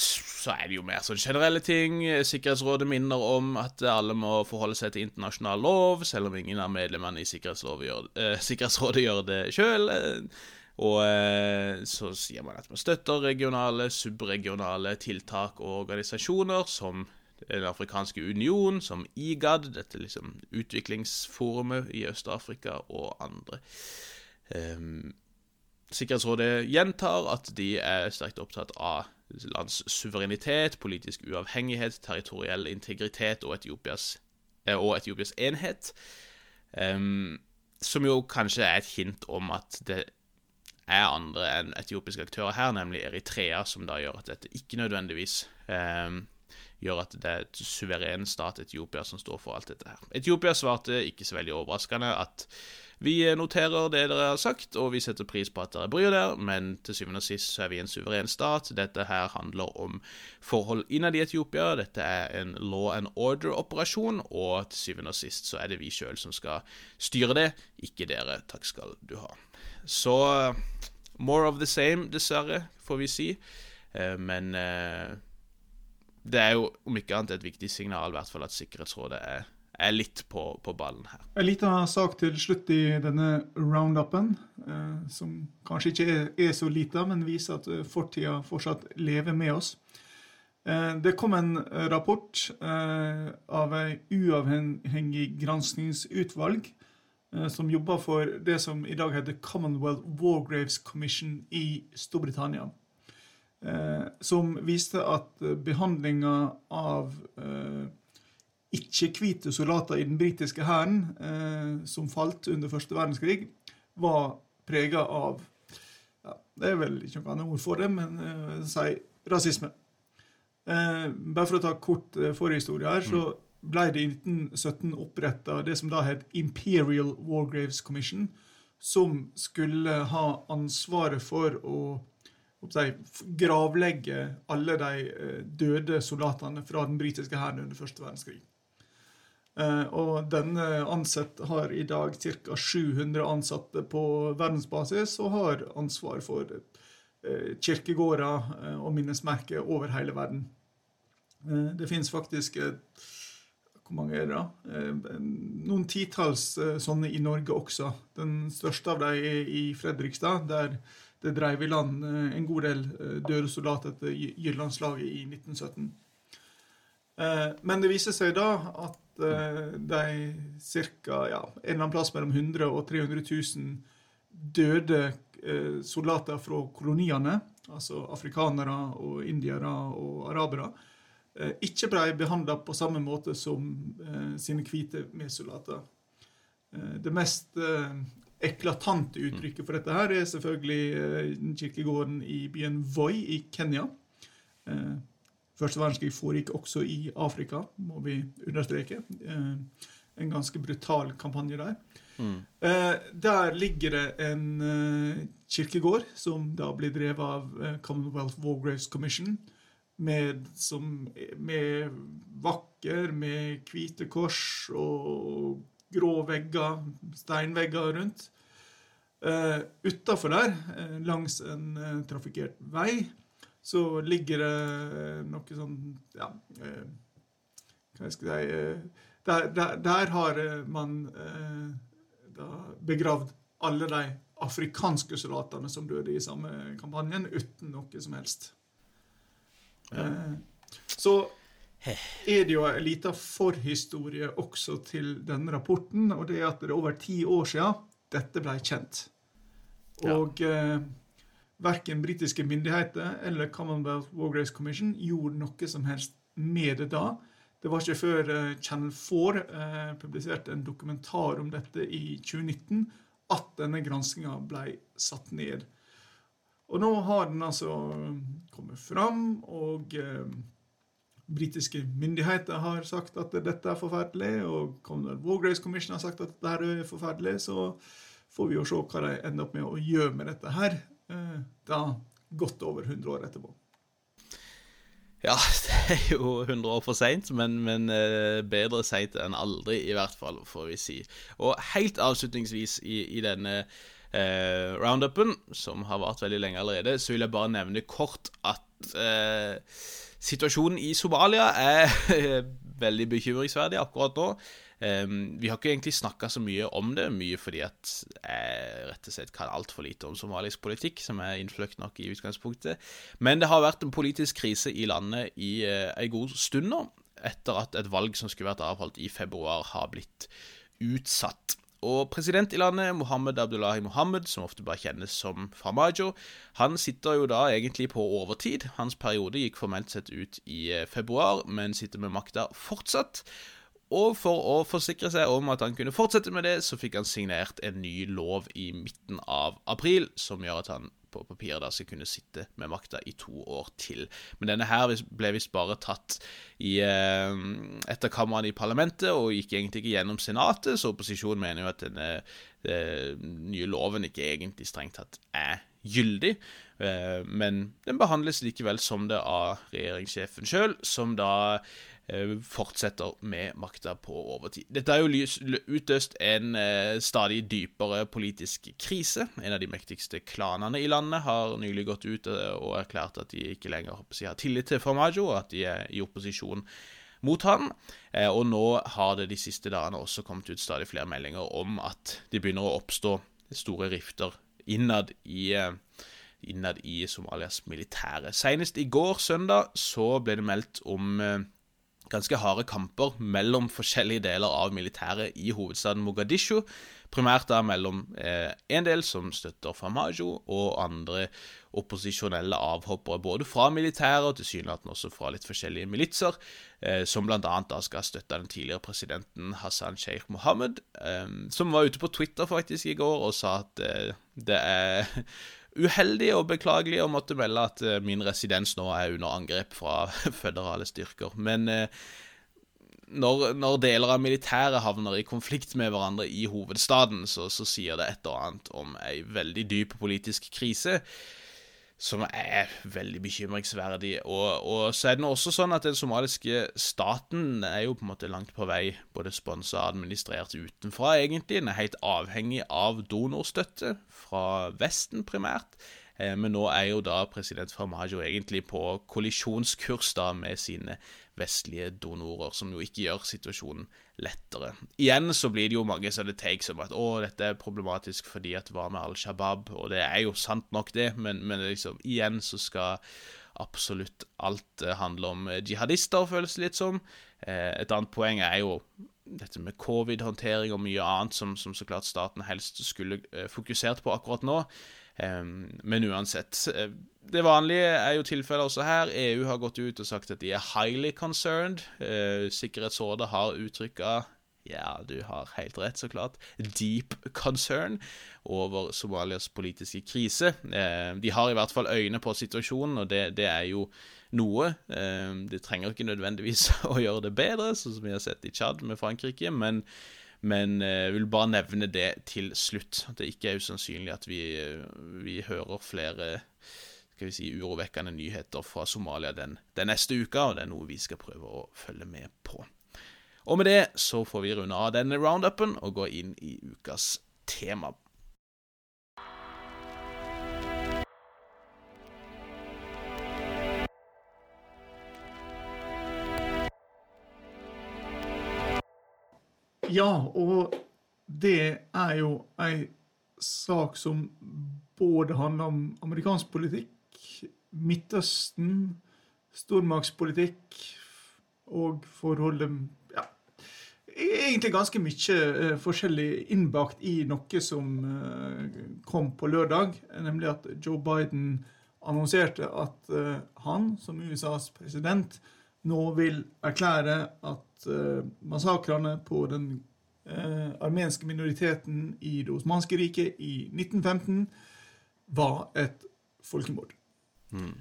så er det jo mer sånn generelle ting. Sikkerhetsrådet minner om at alle må forholde seg til internasjonal lov, selv om ingen av medlemmene i gjør, eh, Sikkerhetsrådet gjør det sjøl. Og eh, så sier man at man støtter regionale, subregionale tiltak og organisasjoner som Den afrikanske union, som IGAD, dette liksom utviklingsforumet i Øst-Afrika, og andre. Um, Sikkerhetsrådet gjentar at de er sterkt opptatt av lands suverenitet, politisk uavhengighet, territoriell integritet og Etiopias, eh, og Etiopias enhet. Um, som jo kanskje er et hint om at det er andre enn etiopiske aktører her, nemlig Eritrea, som da gjør at dette ikke nødvendigvis um, gjør at det er et suveren stat, Etiopia, som står for alt dette her. Etiopia svarte, ikke så veldig overraskende, at vi noterer det dere har sagt, og vi setter pris på at dere bryr dere, men til syvende og sist så er vi en suveren stat. Dette her handler om forhold innad i Etiopia. Dette er en law and order-operasjon, og til syvende og sist så er det vi sjøl som skal styre det, ikke dere. Takk skal du ha. Så more of the same, dessverre, får vi si. Eh, men eh, det er jo om ikke annet et viktig signal, i hvert fall at Sikkerhetsrådet er er litt på, på ballen her. En liten sak til slutt i denne roundupen, eh, som kanskje ikke er, så lita, men viser at eh, fortida fortsatt lever med oss. Eh, det kom en rapport eh, av et uavhengig granskingsutvalg eh, som jobber for det som i dag heter Commonwealth War Graves Commission i Storbritannia. Eh, som viste at behandlinga av ikke-hvite soldater i den britiske hæren eh, som falt under første verdenskrig, var prega av ja, Det er vel ikke noe annet ord for det, men eh, si rasisme. Eh, bare for å ta kort eh, forhistorie her, så mm. Ble det i 1917 oppretta det som da het Imperial War Graves Commission, som skulle ha ansvaret for å gravlegge alle de eh, døde soldatene fra den britiske hæren under første verdenskrig. Eh, og denne ansett har i dag ca. 700 ansatte på verdensbasis og har ansvar for eh, kirkegårder og minnesmerker over hele verden. Det finnes faktisk et hvor mange er det da? Eh, noen titalls eh, sånne i Norge også. Den største av dem er i Fredrikstad, der det dreiv i land eh, en god del døde soldater etter Jyllandslaget i 1917. Men det viser seg da at de ca. Ja, en eller annen plass mellom 100 og 300 000 døde soldater fra koloniene, altså afrikanere og indiere og arabere, ikke ble behandla på samme måte som eh, sine hvite medsoldater. Eh, det mest eklatante uttrykket for dette her er selvfølgelig kirkegården i byen Voi i Kenya. Første verdenskrig foregikk også i Afrika, må vi understreke. En ganske brutal kampanje der. Mm. Der ligger det en kirkegård som da blir drevet av Commonwealth War Graves Commission med, som, med vakker, med hvite kors og grå vegger, steinvegger rundt. Uh, Utafor der, uh, langs en uh, trafikkert vei, så ligger det noe sånn Ja, hva skal jeg si der, der, der, har man begravd alle de afrikanske soldatene som døde i samme kampanjen, uten noe som helst. Eh, så er det jo en liten forhistorie også til denne rapporten, og det er at det er over ti år siden dette ble kjent. Og ja. eh, verken britiske myndigheter eller Commonwealth War Grace Commission gjorde noe som helst med det da. Det var ikke før eh, Channel 4 eh, publiserte en dokumentar om dette i 2019, at denne granskinga ble satt ned. Og nå har den altså kommet fram, og eh, britiske myndigheter har sagt at dette er forferdelig, og Commonwealth War Grace Commission har sagt at dette er forferdelig, så får vi jo se hva de ender opp med å gjøre med dette her, eh, da godt over 100 år etterpå. Ja, det er jo 100 år for seint, men, men uh, bedre seint enn aldri, i hvert fall, får vi si. Og helt avslutningsvis i, i denne eh, roundupen, som har vart veldig lenge allerede, så vil jeg bare nevne kort at eh, situasjonen i Somalia er veldig bekymringsverdig akkurat nå. Um, vi har ikke egentlig snakka så mye om det, mye fordi at jeg rett og slett kan altfor lite om somalisk politikk, som er innfløkt nok i utgangspunktet. Men det har vært en politisk krise i landet i uh, en god stund nå, etter at et valg som skulle vært avholdt i februar, har blitt utsatt. Og president i landet, Mohammed Abdullahi Mohammed, som ofte bare kjennes som Farmajo, han sitter jo da egentlig på overtid. Hans periode gikk formelt sett ut i eh, februar, men sitter med makta fortsatt. Og for å forsikre seg om at han kunne fortsette med det, så fikk han signert en ny lov i midten av april, som gjør at han på papiret da skal kunne sitte med makta i to år til. Men denne her ble visst bare tatt i eh, etterkammeren i parlamentet og gikk egentlig ikke gjennom Senatet, så opposisjonen mener jo at denne den eh, nye loven ikke egentlig strengt tatt er gyldig. Eh, men den behandles likevel som det av regjeringssjefen sjøl, som da fortsetter med makta på overtid. Dette har jo utløst en eh, stadig dypere politisk krise. En av de mektigste klanene i landet har nylig gått ut eh, og erklært at de ikke lenger har tillit til Formaggio, og at de er i opposisjon mot han. Og nå har det de siste dagene også kommet ut stadig flere meldinger om at det begynner å oppstå store rifter innad i innad i Somalias militære. Senest i går, søndag, så ble det meldt om ganske harde kamper mellom forskjellige deler av militæret i hovedstaden Mogadishu. Primært da mellom eh, en del som støtter Famajo, og andre opposisjonelle avhoppere, både fra militæret og tilsynelatende også fra litt forskjellige militser, eh, som bl.a. da skal støtte den tidligere presidenten Hassan Sheikh Mohammed, eh, som var ute på Twitter faktisk i går og sa at eh, det er uheldig og beklagelig å måtte melde at eh, min residens nå er under angrep fra føderale styrker. Men eh, når, når, deler av militæret havner i konflikt med hverandre i hovedstaden, så, så sier det et og annet om ei veldig dyp politisk krise. Som er veldig bekymringsverdig. Og, og, så er det nå også sånn at den somaliske staten er jo på en måte langt på vei både sponsa og administrert utenfra, egentlig. Den er helt avhengig av donorstøtte fra Vesten, primært. Eh, men nå er jo da president Farmajo egentlig på kollisjonskurs da med sine vestlige donorer, som jo ikke gjør situasjonen lettere. Igjen så blir det jo mange sånne takes om at å, dette er problematisk fordi at var med Al Shabaab, og det er jo sant nok, det, men, men liksom, igjen så skal absolutt alt eh, handle om eh, jihadister, føles det litt som. Et annet poeng er jo dette med covid-håndtering og mye annet som, som, så klart staten helst skulle fokusert på akkurat nå. Men uansett. Eh, det vanlige er jo tilfellet også her. EU har gått ut og sagt at de er highly concerned. Eh, Sikkerhetsrådet har uttrykka ja, du har helt rett, så klart. Deep concern over Somalias politiske krise. Eh, de har i hvert fall øyne på situasjonen, og det, det er jo noe. Det trenger ikke nødvendigvis å gjøre det bedre, sånn som vi har sett i Tsjad med Frankrike, men men jeg eh, vil bare nevne det til slutt. At det ikke er usannsynlig at vi, eh, vi hører flere skal vi si, urovekkende nyheter fra Somalia den, den, neste uka, og det er noe vi skal prøve å følge med på. Og med det så får vi runde av denne roundupen og gå inn i ukas tema. Ja, og det er jo ei sak som både handler om amerikansk politikk, Midtøsten, stormaktspolitikk og forholdet ja, Egentlig ganske mye uh, forskjellig innbakt i noe som uh, kom på lørdag, nemlig at Joe Biden annonserte at uh, han, som USAs president, nå vil erklære at massakrene på den armenske minoriteten i Det osmanske riket i 1915 var et folkemord. Mm.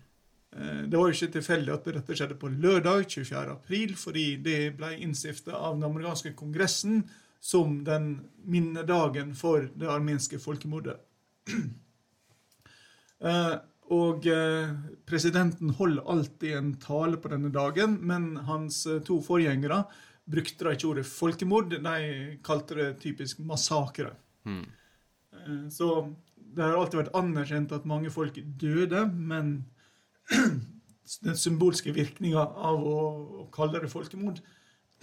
Uh, det var jo ikke tilfeldig at dette skjedde på lørdag 24. april, fordi det ble innstifta av den amerikanske kongressen som den minnedagen for det armenske folkemordet. Uh, Og eh, presidenten holder alltid en tale på denne dagen, men hans eh, to forgjengere brukte da ikke ordet folkemord, de kalte det typisk massakre. Mm. Eh, så det har alltid vært anerkjent at mange folk døde, men den symbolske virkninga av å, kalle det folkemord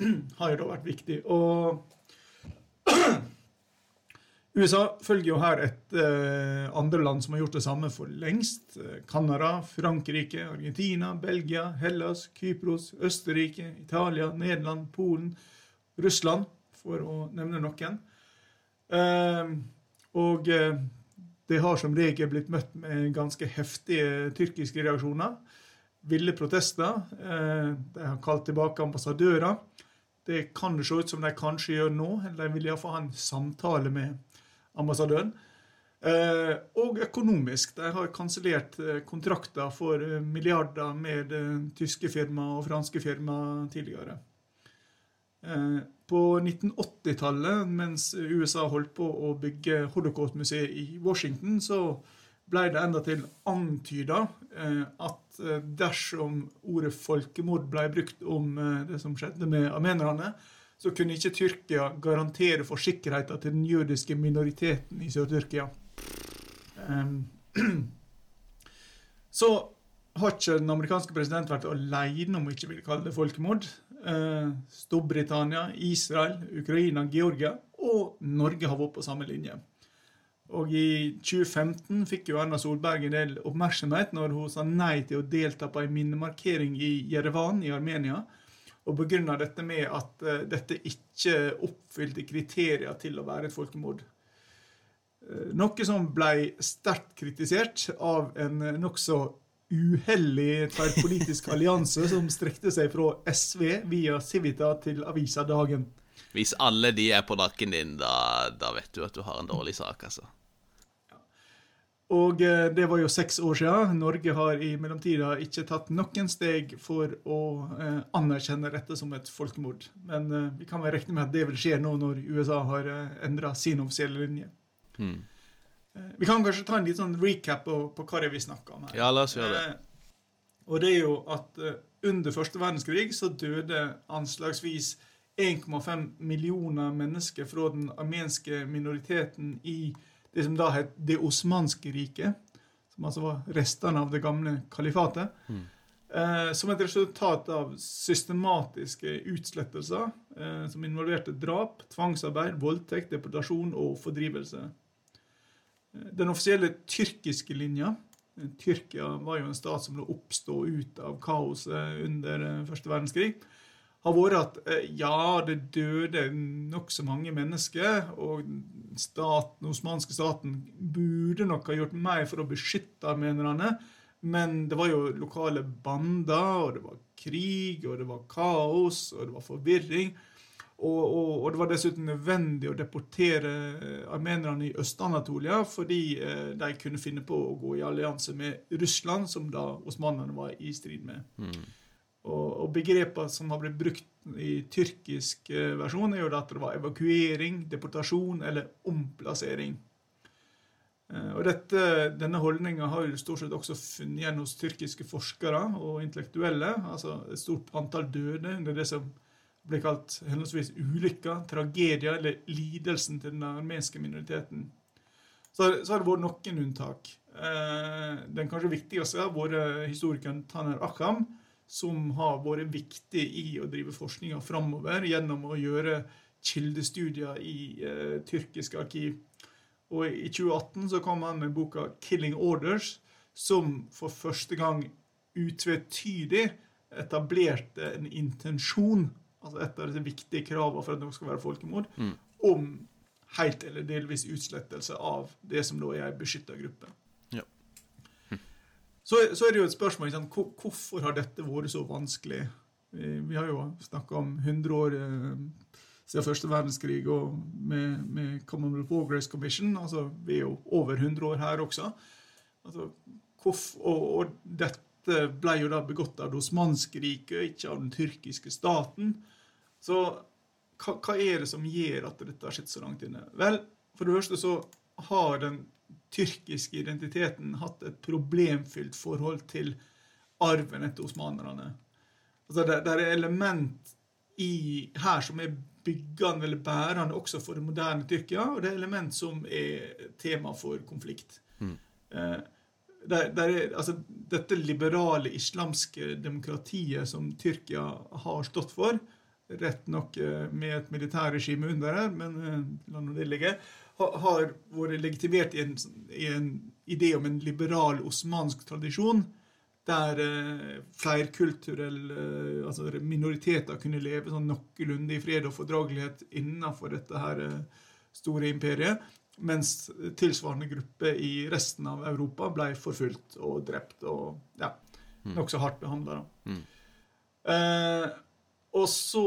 har jo da vært viktig. Og USA følger jo her et eh, andre land som har gjort det samme for lengst. Canada, Frankrike, Argentina, Belgia, Hellas, Kypros, Østerrike, Italia, Nederland, Polen, Russland, for å nevne noen. Eh, og eh, det har som regel blitt møtt med ganske heftige tyrkiske reaksjoner. Ville protester. Eh, de har kalt tilbake ambassadører. Det kan det se ut som de kanskje gjør nå. eller De vil iallfall ha en samtale med ambassadøren. Eh, og økonomisk. De har kansellert eh, kontrakter for milliarder med tyske firma og franske firma tidligere. På 1980-tallet, mens USA holdt på å bygge Holocaust-museet i Washington, så ble det endatil antyda at dersom ordet folkemord ble brukt om det som skjedde med armenerne, så kunne ikke Tyrkia garantere for sikkerheten til den jødiske minoriteten i Sør-Tyrkia. Um, så har ikke den amerikanske presidenten vært alene om å ikke ville kalle det folkemord. Uh, Storbritannia, Israel, Ukraina, Georgia og Norge har vært på samme linje. Og i 2015 fikk jo Erna Solberg en del oppmerksomhet når hun sa nei til å delta på en minnemarkering i Jerevan i Armenia og begrunna dette med at uh, dette ikke oppfylte kriterier til å være et folkemord. Uh, noe som ble sterkt kritisert av en nokså uhellig tverrpolitisk allianse som strekte seg fra SV via Civita til avisa Dagen. Hvis alle de er på nakken din, da, da vet du at du har en dårlig sak, altså. Og eh, det var jo seks år siden. Norge har i mellomtida ikke tatt noen steg for å eh, anerkjenne dette som et folkemord. Men eh, vi kan vel regne med at det vil skje nå når USA har eh, endra sin offisielle linje. Hmm. Eh, Vi kan kanskje ta en liten sånn recap på, på hva det er vi snakker om her. Ja, la oss gjøre det. Eh, og det er jo at eh, under første verdenskrig så døde anslagsvis 1,5 millioner mennesker fra den armenske minoriteten i det som da het Det osmanske riket. Som altså var restene av det gamle kalifatet. Mm. Eh, som et resultat av systematiske utslettelser som involverte drap, tvangsarbeid, voldtekt, deportasjon og fordrivelse. Den offisielle tyrkiske linja Tyrkia var jo en stat som lå oppstå ut av kaoset under eh, første verdenskrig. Har vært at eh, ja, det døde nokså mange mennesker, og staten, den osmanske staten burde nok ha gjort mer for å beskytte armenerne. Men det var jo lokale bander, og det var krig, og det var kaos, og det var forvirring. Og, og, og det var dessuten nødvendig å deportere eh, armenerne i Øst-Anatolia fordi eh, de kunne finne på å gå i allianse med Russland, som da osmanerne var i strid med. Mm. Og, og begrepene som har blitt brukt i tyrkisk eh, versjon, er jo at det var evakuering, deportasjon eller omplassering. Eh, Og dette, denne holdninga har jo stort sett også funnet igjen hos tyrkiske forskere og intellektuelle. Altså et stort antall døde under det som ble kalt henholdsvis ulykka, tragedier eller lidelsen til den armenske minoriteten. Så, så har det vært noen unntak. Eh, den kanskje viktigste har vært historikeren Taner Akham, som har vært viktig i å drive forskninga framover gjennom å gjøre kildestudier i eh, tyrkiske arkiv. Og i 2018 så kom han med boka 'Killing Orders', som for første gang utvetydig etablerte en intensjon, altså et av disse viktige kravene for at noe skal være folkemord, Mm. om helt eller delvis utslettelse av det som da er ei beskytta gruppe. Ja. Så, så er det jo et spørsmål sant? Hvorfor har dette vært så vanskelig. Vi, har jo snakka om 100 år eh, siden første verdenskrig og med, med Commonwealth Progress Commission. altså Vi er jo over 100 år her også. Altså, hvorf, og, og dette ble jo da begått av det osmanske riket, ikke av den tyrkiske staten. Så hva, hva er det som gjør at dette har skjedd så langt inne? Vel, for det første så har den tyrkiske identiteten hatt et problemfylt forhold til arven etter osmanerne. Altså det, det er element i, her som er byggende eller bærende også for det moderne Tyrkia, og det er element som er tema for konflikt. Mm. Eh, der, der er, altså, dette liberale islamske demokratiet som Tyrkia har stått for, rett nok eh, med et militærregime under her, men eh, la nå det ligge, har vært legitimert i en, i en idé om en liberal osmansk tradisjon, der eh, flerkulturelle eh, altså minoriteter kunne leve sånn noenlunde i fred og fordragelighet innenfor dette her store imperiet, mens tilsvarende gruppe i resten av Europa ble forfulgt og drept og ja, Mm. nokså hardt behandla. Mm. Eh, og, så,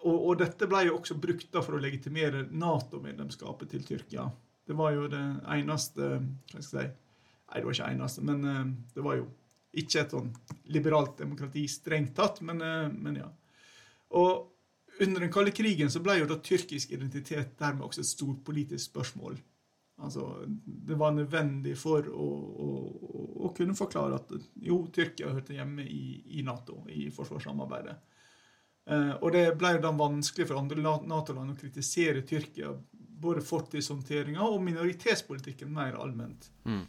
og, og dette ble jo også brukt da for å legitimere Nato-medlemskapet til Tyrkia. Det var jo det eneste hva skal jeg si, Nei, det var ikke eneste, men eh, det var jo ikke et sånn liberalt demokrati strengt tatt, men, eh, men ja. Og under den kalde krigen så ble jo da tyrkisk identitet dermed også et stort politisk spørsmål. Altså, Det var nødvendig for å, å, å, kunne forklare at jo, Tyrkia hørte hjemme i, i Nato, i forsvarssamarbeidet. Eh, og det ble jo da vanskelig for andre Nato-land å kritisere Tyrkia, både fortidshåndteringa og minoritetspolitikken mer allment. Mm.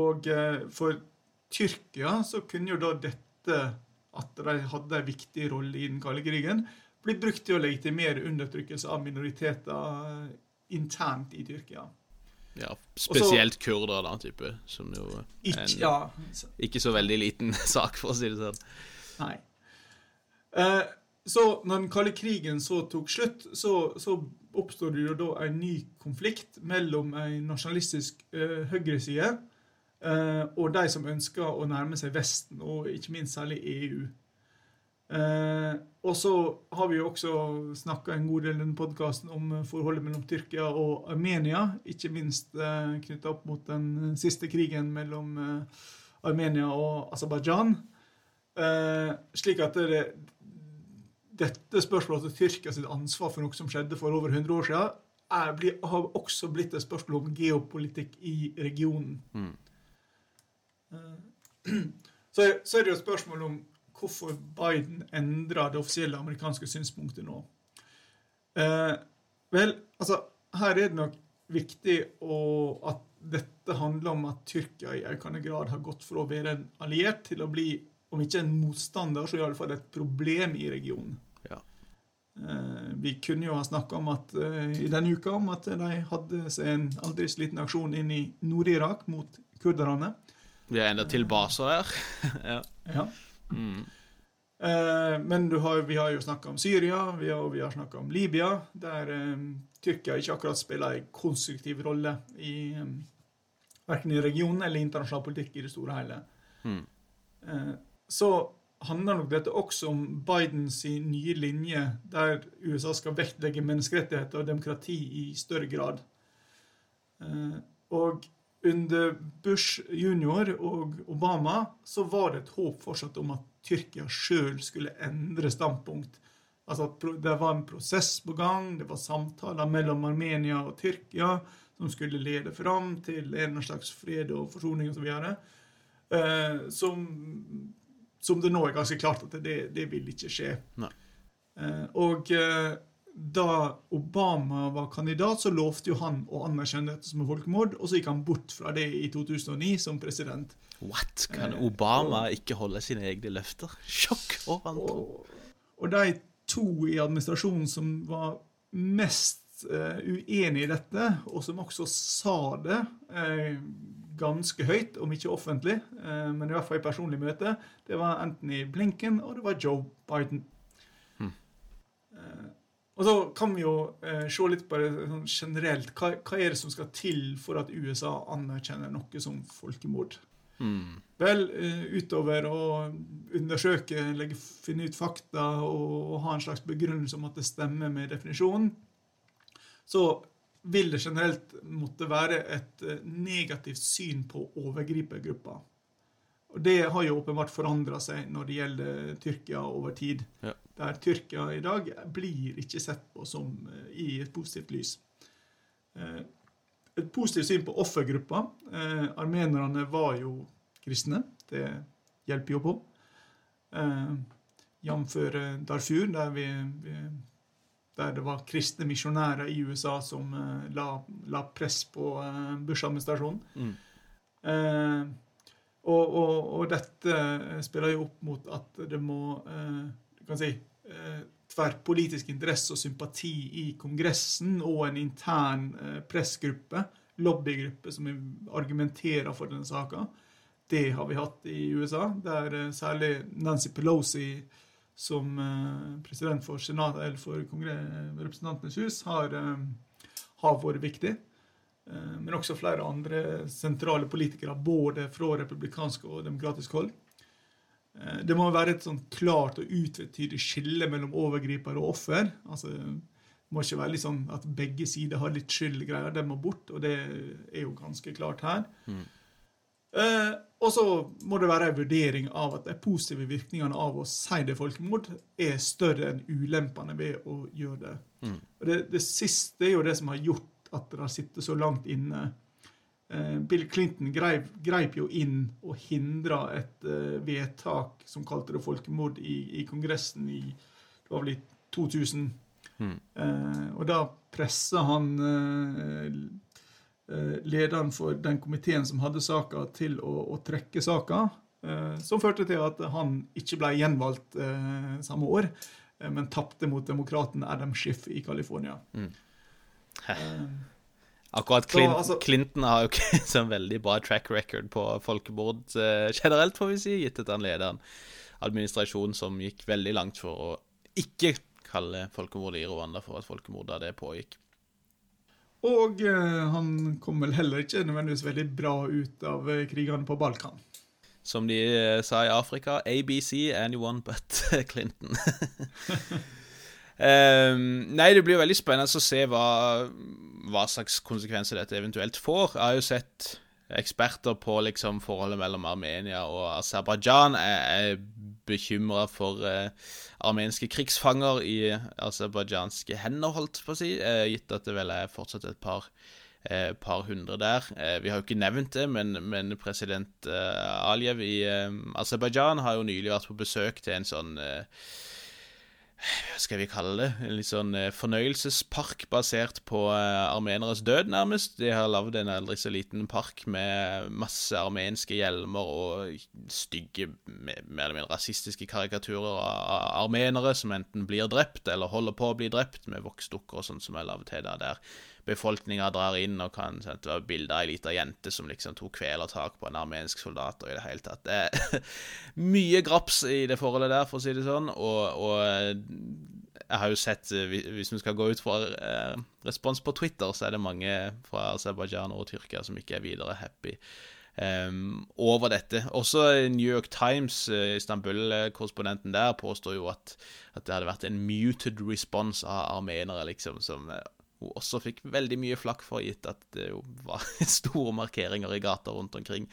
Og eh, for Tyrkia så kunne jo da dette, at de hadde en viktig rolle i den kalde krigen, bli brukt til å legitimere undertrykkelse av minoriteter eh, internt i Tyrkia. Ja, spesielt kurder, da, type. Som jo er Ikke, en ja, ikke så veldig liten sak, for å si det sånn. nei. Eh, så når den kalde krigen så tok slutt, så, så oppstod det jo da en ny konflikt mellom en nasjonalistisk eh, høyreside eh, og de som ønska å nærme seg Vesten, og ikke minst særlig EU. Eh, og så har vi jo også snakka en god del i denne podkasten om forholdet mellom Tyrkia og Armenia, ikke minst eh, knytta opp mot den siste krigen mellom eh, Armenia og Aserbajdsjan. Eh, slik at det, dette spørsmålet til Tyrkia sitt ansvar for noe som skjedde for over 100 år siden, er, blir, har også blitt et spørsmål om geopolitikk i regionen. Mm. Eh, Så, så er det jo et spørsmål om hvorfor Biden endrer det offisielle amerikanske synspunktet nå. Eh, vel, altså, her er det nok viktig å, at dette handler om at Tyrkia i økende grad har gått fra å være en alliert til å bli, om ikke en motstander, så iallfall et problem i regionen. Ja. Eh, vi kunne jo ha snakka om at eh, i denne uka om at de hadde seg en aldri så liten aksjon inn i Nord-Irak mot kurderne. Vi har enda til baser der. ja. Ja. Mm. Eh, men du har, vi har jo snakka om Syria, vi har, vi har snakka om Libya, der eh, Tyrkia ikke akkurat spiller en konstruktiv rolle i um, verken i regionen eller internasjonal politikk i det store og hele. Mm. Eh, så handler nok dette også om Bidens nye linje, der USA skal vektlegge menneskerettigheter og demokrati i større grad. Eh, og under Bush junior og Obama så var det et håp fortsatt om at Tyrkia sjøl skulle endre standpunkt. Altså at Det var en prosess på gang, det var samtaler mellom Armenia og Tyrkia som skulle lede fram til en slags fred og forsoning osv. Eh, som, som det nå er ganske klart at det, det vil ikke skje. Eh, og eh, da Obama var kandidat, så lovte jo han å anerkjenne dette som folkemord, og så gikk han bort fra det i 2009 som president. What? Kan Eh, Obama ikke holde sine egne løfter? Sjokk og vantro. Og, og de to i administrasjonen som var mest eh, uenig i dette, og som også sa det eh, ganske høyt, om ikke offentlig, eh, men i hvert fall i personlig møte, det var Anthony Blinken og det var Joe Biden. Og så kan vi jo eh, se litt på det sånn generelt. Hva, hva er det som skal til for at USA anerkjenner noe som folkemord? Mm. Vel, eh, utover å undersøke, legge, finne ut fakta og, og ha en slags begrunnelse om at det stemmer med definisjonen, så vil det generelt måtte være et eh, negativt syn på overgripergruppa. Og Det har jo åpenbart forandra seg når det gjelder Tyrkia over tid. Ja. Der Tyrkia i dag blir ikke sett på som eh, i et positivt lys. Eh, et positivt syn på offergruppa. Eh, armenerne var jo kristne. Det hjelper jo på. Jf. Darfur, der, vi, der det var kristne misjonærer i USA som la, la press på Bush-administrasjonen. Mm. Eh, og, og, og dette spiller jo opp mot at det må eh, si, eh, tverrpolitisk interesse og sympati i Kongressen og en intern eh, pressgruppe, lobbygruppe, som argumenterer for denne saka. Det har vi hatt i USA, der eh, særlig Nancy Pelosi som president for senat, eller for Representantenes hus, har, har vært viktig. Men også flere andre sentrale politikere, både fra republikansk og demokratisk hold. Eh, Det må være et sånn klart og utvetydig skille mellom overgriper og offer. Altså, det må ikke være litt sånn at begge sider har litt skyld i greia. Det må bort, og det er jo ganske klart her. Mm. Eh, og så må det være en vurdering av at de positive virkningene av å si det folkemord, er større enn ulempene ved å gjøre det. Mm. Og det, det siste er jo det som har gjort at det har sittet så langt inne. Eh, Bill Clinton greip, greip jo inn og hindra et uh, vedtak som kalte det folkemord i, i Kongressen i det var vel i 2000. Mm. Uh, og da pressa han uh, lederen for den komiteen som hadde saka, til å, å trekke saka. Som førte til at han ikke ble gjenvalgt samme år, men tapte mot demokraten Adam Schiff i California. Eh, Akkurat Clint, altså- Clinton har jo ikke sånn veldig bra track record på folkemord eh, generelt, får vi si, gitt at han leder en administrasjon som gikk veldig langt for å ikke kalle folkemordet i Rwanda for et folkemord da det pågikk. Og eh, han kom vel heller ikke nødvendigvis veldig bra ut av eh, krigene på Balkan. Som de eh, sa i Afrika, ABC, anyone but Clinton. Ehm, nei, det blir jo veldig spennende å se hva, hva slags konsekvenser dette eventuelt får. Jeg har jo sett eksperter på liksom forholdet mellom Armenia og Aserbajdsjan Jeg er bekymra for uh, armenske krigsfanger i aserbajdsjanske hender, holdt på å si, uh, gitt at det vel er fortsatt et par, eh, par hundre der. Eh, vi har jo ikke nevnt det, men, men president eh, Aliyev i eh, Aserbajdsjan har jo nylig vært på besøk til en sånn hva skal vi kalle det, en litt sånn eh, fornøyelsespark basert på eh, armeneres død, nærmest. De har lagd en aldri så liten park med masse armenske hjelmer og stygge, mer eller mindre rasistiske karikaturer av armenere som enten blir drept eller holder på å bli drept, med voksdukker og sånt som er lagd til der. Befolkninga drar inn og kan sant, være bilder av ei lita jente som liksom tok kvelertak på en armensk soldat, og i det hele tatt Det er mye graps i det forholdet der, for å si det sånn, og, og jeg har jo sett, hvis vi skal gå ut fra eh, respons på Twitter, så er det mange fra Aserbajdsjan og Tyrkia som ikke er videre happy um, over dette. Også New York Times, uh, Istanbul-korrespondenten der, påstår jo at, at, det hadde vært en muted response av armenere, liksom, som hun også fikk veldig mye flakk for, gitt at det jo var store markeringer i gata rundt omkring.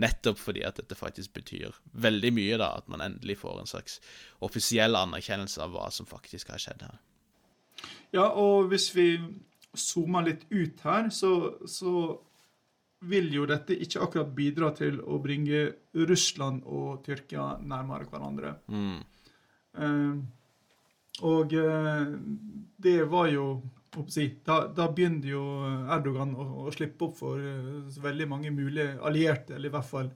Nettopp fordi at dette faktisk betyr veldig mye, da, at man endelig får en slags offisiell anerkjennelse av hva som faktisk har skjedd her. Ja, og hvis vi zoomer litt ut her, så, så vil jo dette ikke akkurat bidra til å bringe Russland og Tyrkia nærmere hverandre. Mm. Uh, og uh, det var jo da, da, begynner jo Erdogan å, å slippe opp for uh, veldig mange mulige allierte, eller i hvert fall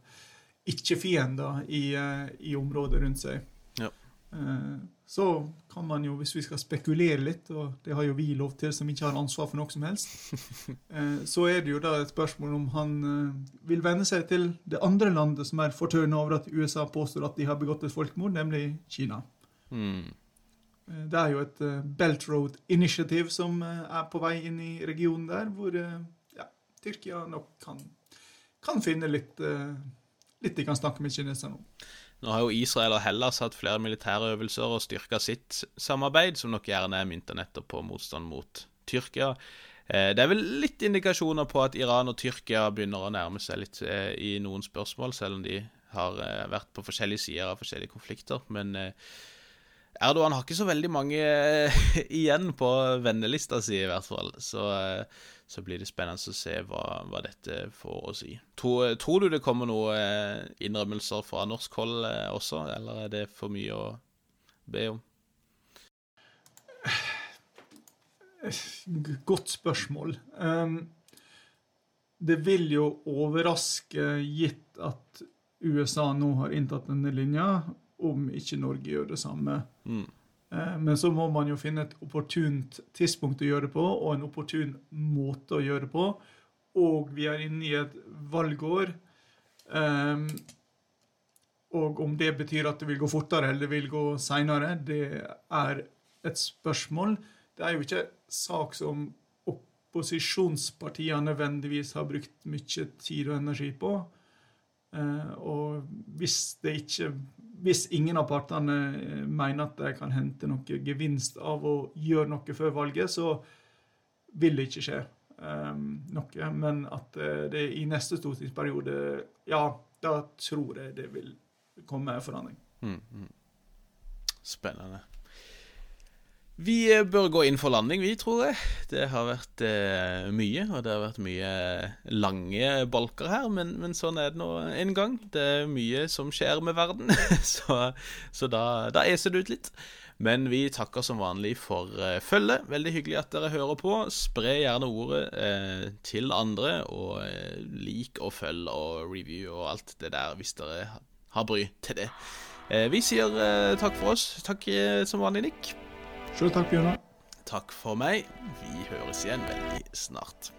ikke-fiender, i, uh, i, området rundt seg. Ja. Uh, så kan man jo, hvis vi skal spekulere litt, og det har jo vi lov til som ikke har ansvar for noe som helst, så er det jo da et spørsmål om han vil venne seg til det andre landet som er fortørna over at USA påstår at de har begått et folkemord, nemlig Kina. Mm. Eh, det er jo et eh, Belt Road Initiative som eh, er på vei inn i regionen der, hvor ja, Tyrkia nok kan, kan finne litt, litt de kan snakke med kineserne om. Nå har jo Israel og Hellas hatt flere militære øvelser og styrka sitt samarbeid, som nok gjerne er mynta nettopp på motstand mot Tyrkia. Det er vel litt indikasjoner på at Iran og Tyrkia begynner å nærme seg litt i noen spørsmål, selv om de har vært på forskjellige sider av forskjellige konflikter. Men Erdogan har ikke så veldig mange eh, igjen på vennelista si, i hvert fall. Så, eh, så blir det spennende å se hva, hva dette får å si. Tror, tror, du det kommer noen eh, innrømmelser fra norsk hold også, eller er det for mye å be om? Godt spørsmål. Um, det vil jo overraske, gitt at USA nå har inntatt denne linja, om ikke Norge gjør det samme. Mm. Eh, men så må man jo finne et opportunt tidspunkt å gjøre det på, og en opportun måte å gjøre det på. Og vi er inne i et valgår. Um, og om det betyr at det vil gå fortere eller det vil gå seinere, det er et spørsmål. Det er jo ikke en sak som opposisjonspartiene nødvendigvis har brukt mye tid og energi på. Uh, og hvis det ikke hvis ingen av partene eh, mener at de kan hente noe gevinst av å gjøre noe før valget, så vil det ikke skje um, noe. Men at eh, det i neste stortingsperiode Ja, da tror jeg det vil komme en forandring. Mm, mm. Spennende. Vi eh, bør gå inn for landing, vi, tror jeg. Det har vært eh, mye, og det har vært mye lange bolker her, men, men, sånn er det nå en gang. Det er mye som skjer med verden, så, så da, da, eser det ut litt. Men vi takker som vanlig for eh, følget. Veldig hyggelig at dere hører på. Spre gjerne ordet eh, til andre, og eh, lik og følg og review og alt det der hvis dere har bry til det. Eh, vi sier takk for oss. Takk som vanlig, Nick. Sjøl takk, Bjørnar. Takk for meg. Vi høres igjen veldig snart.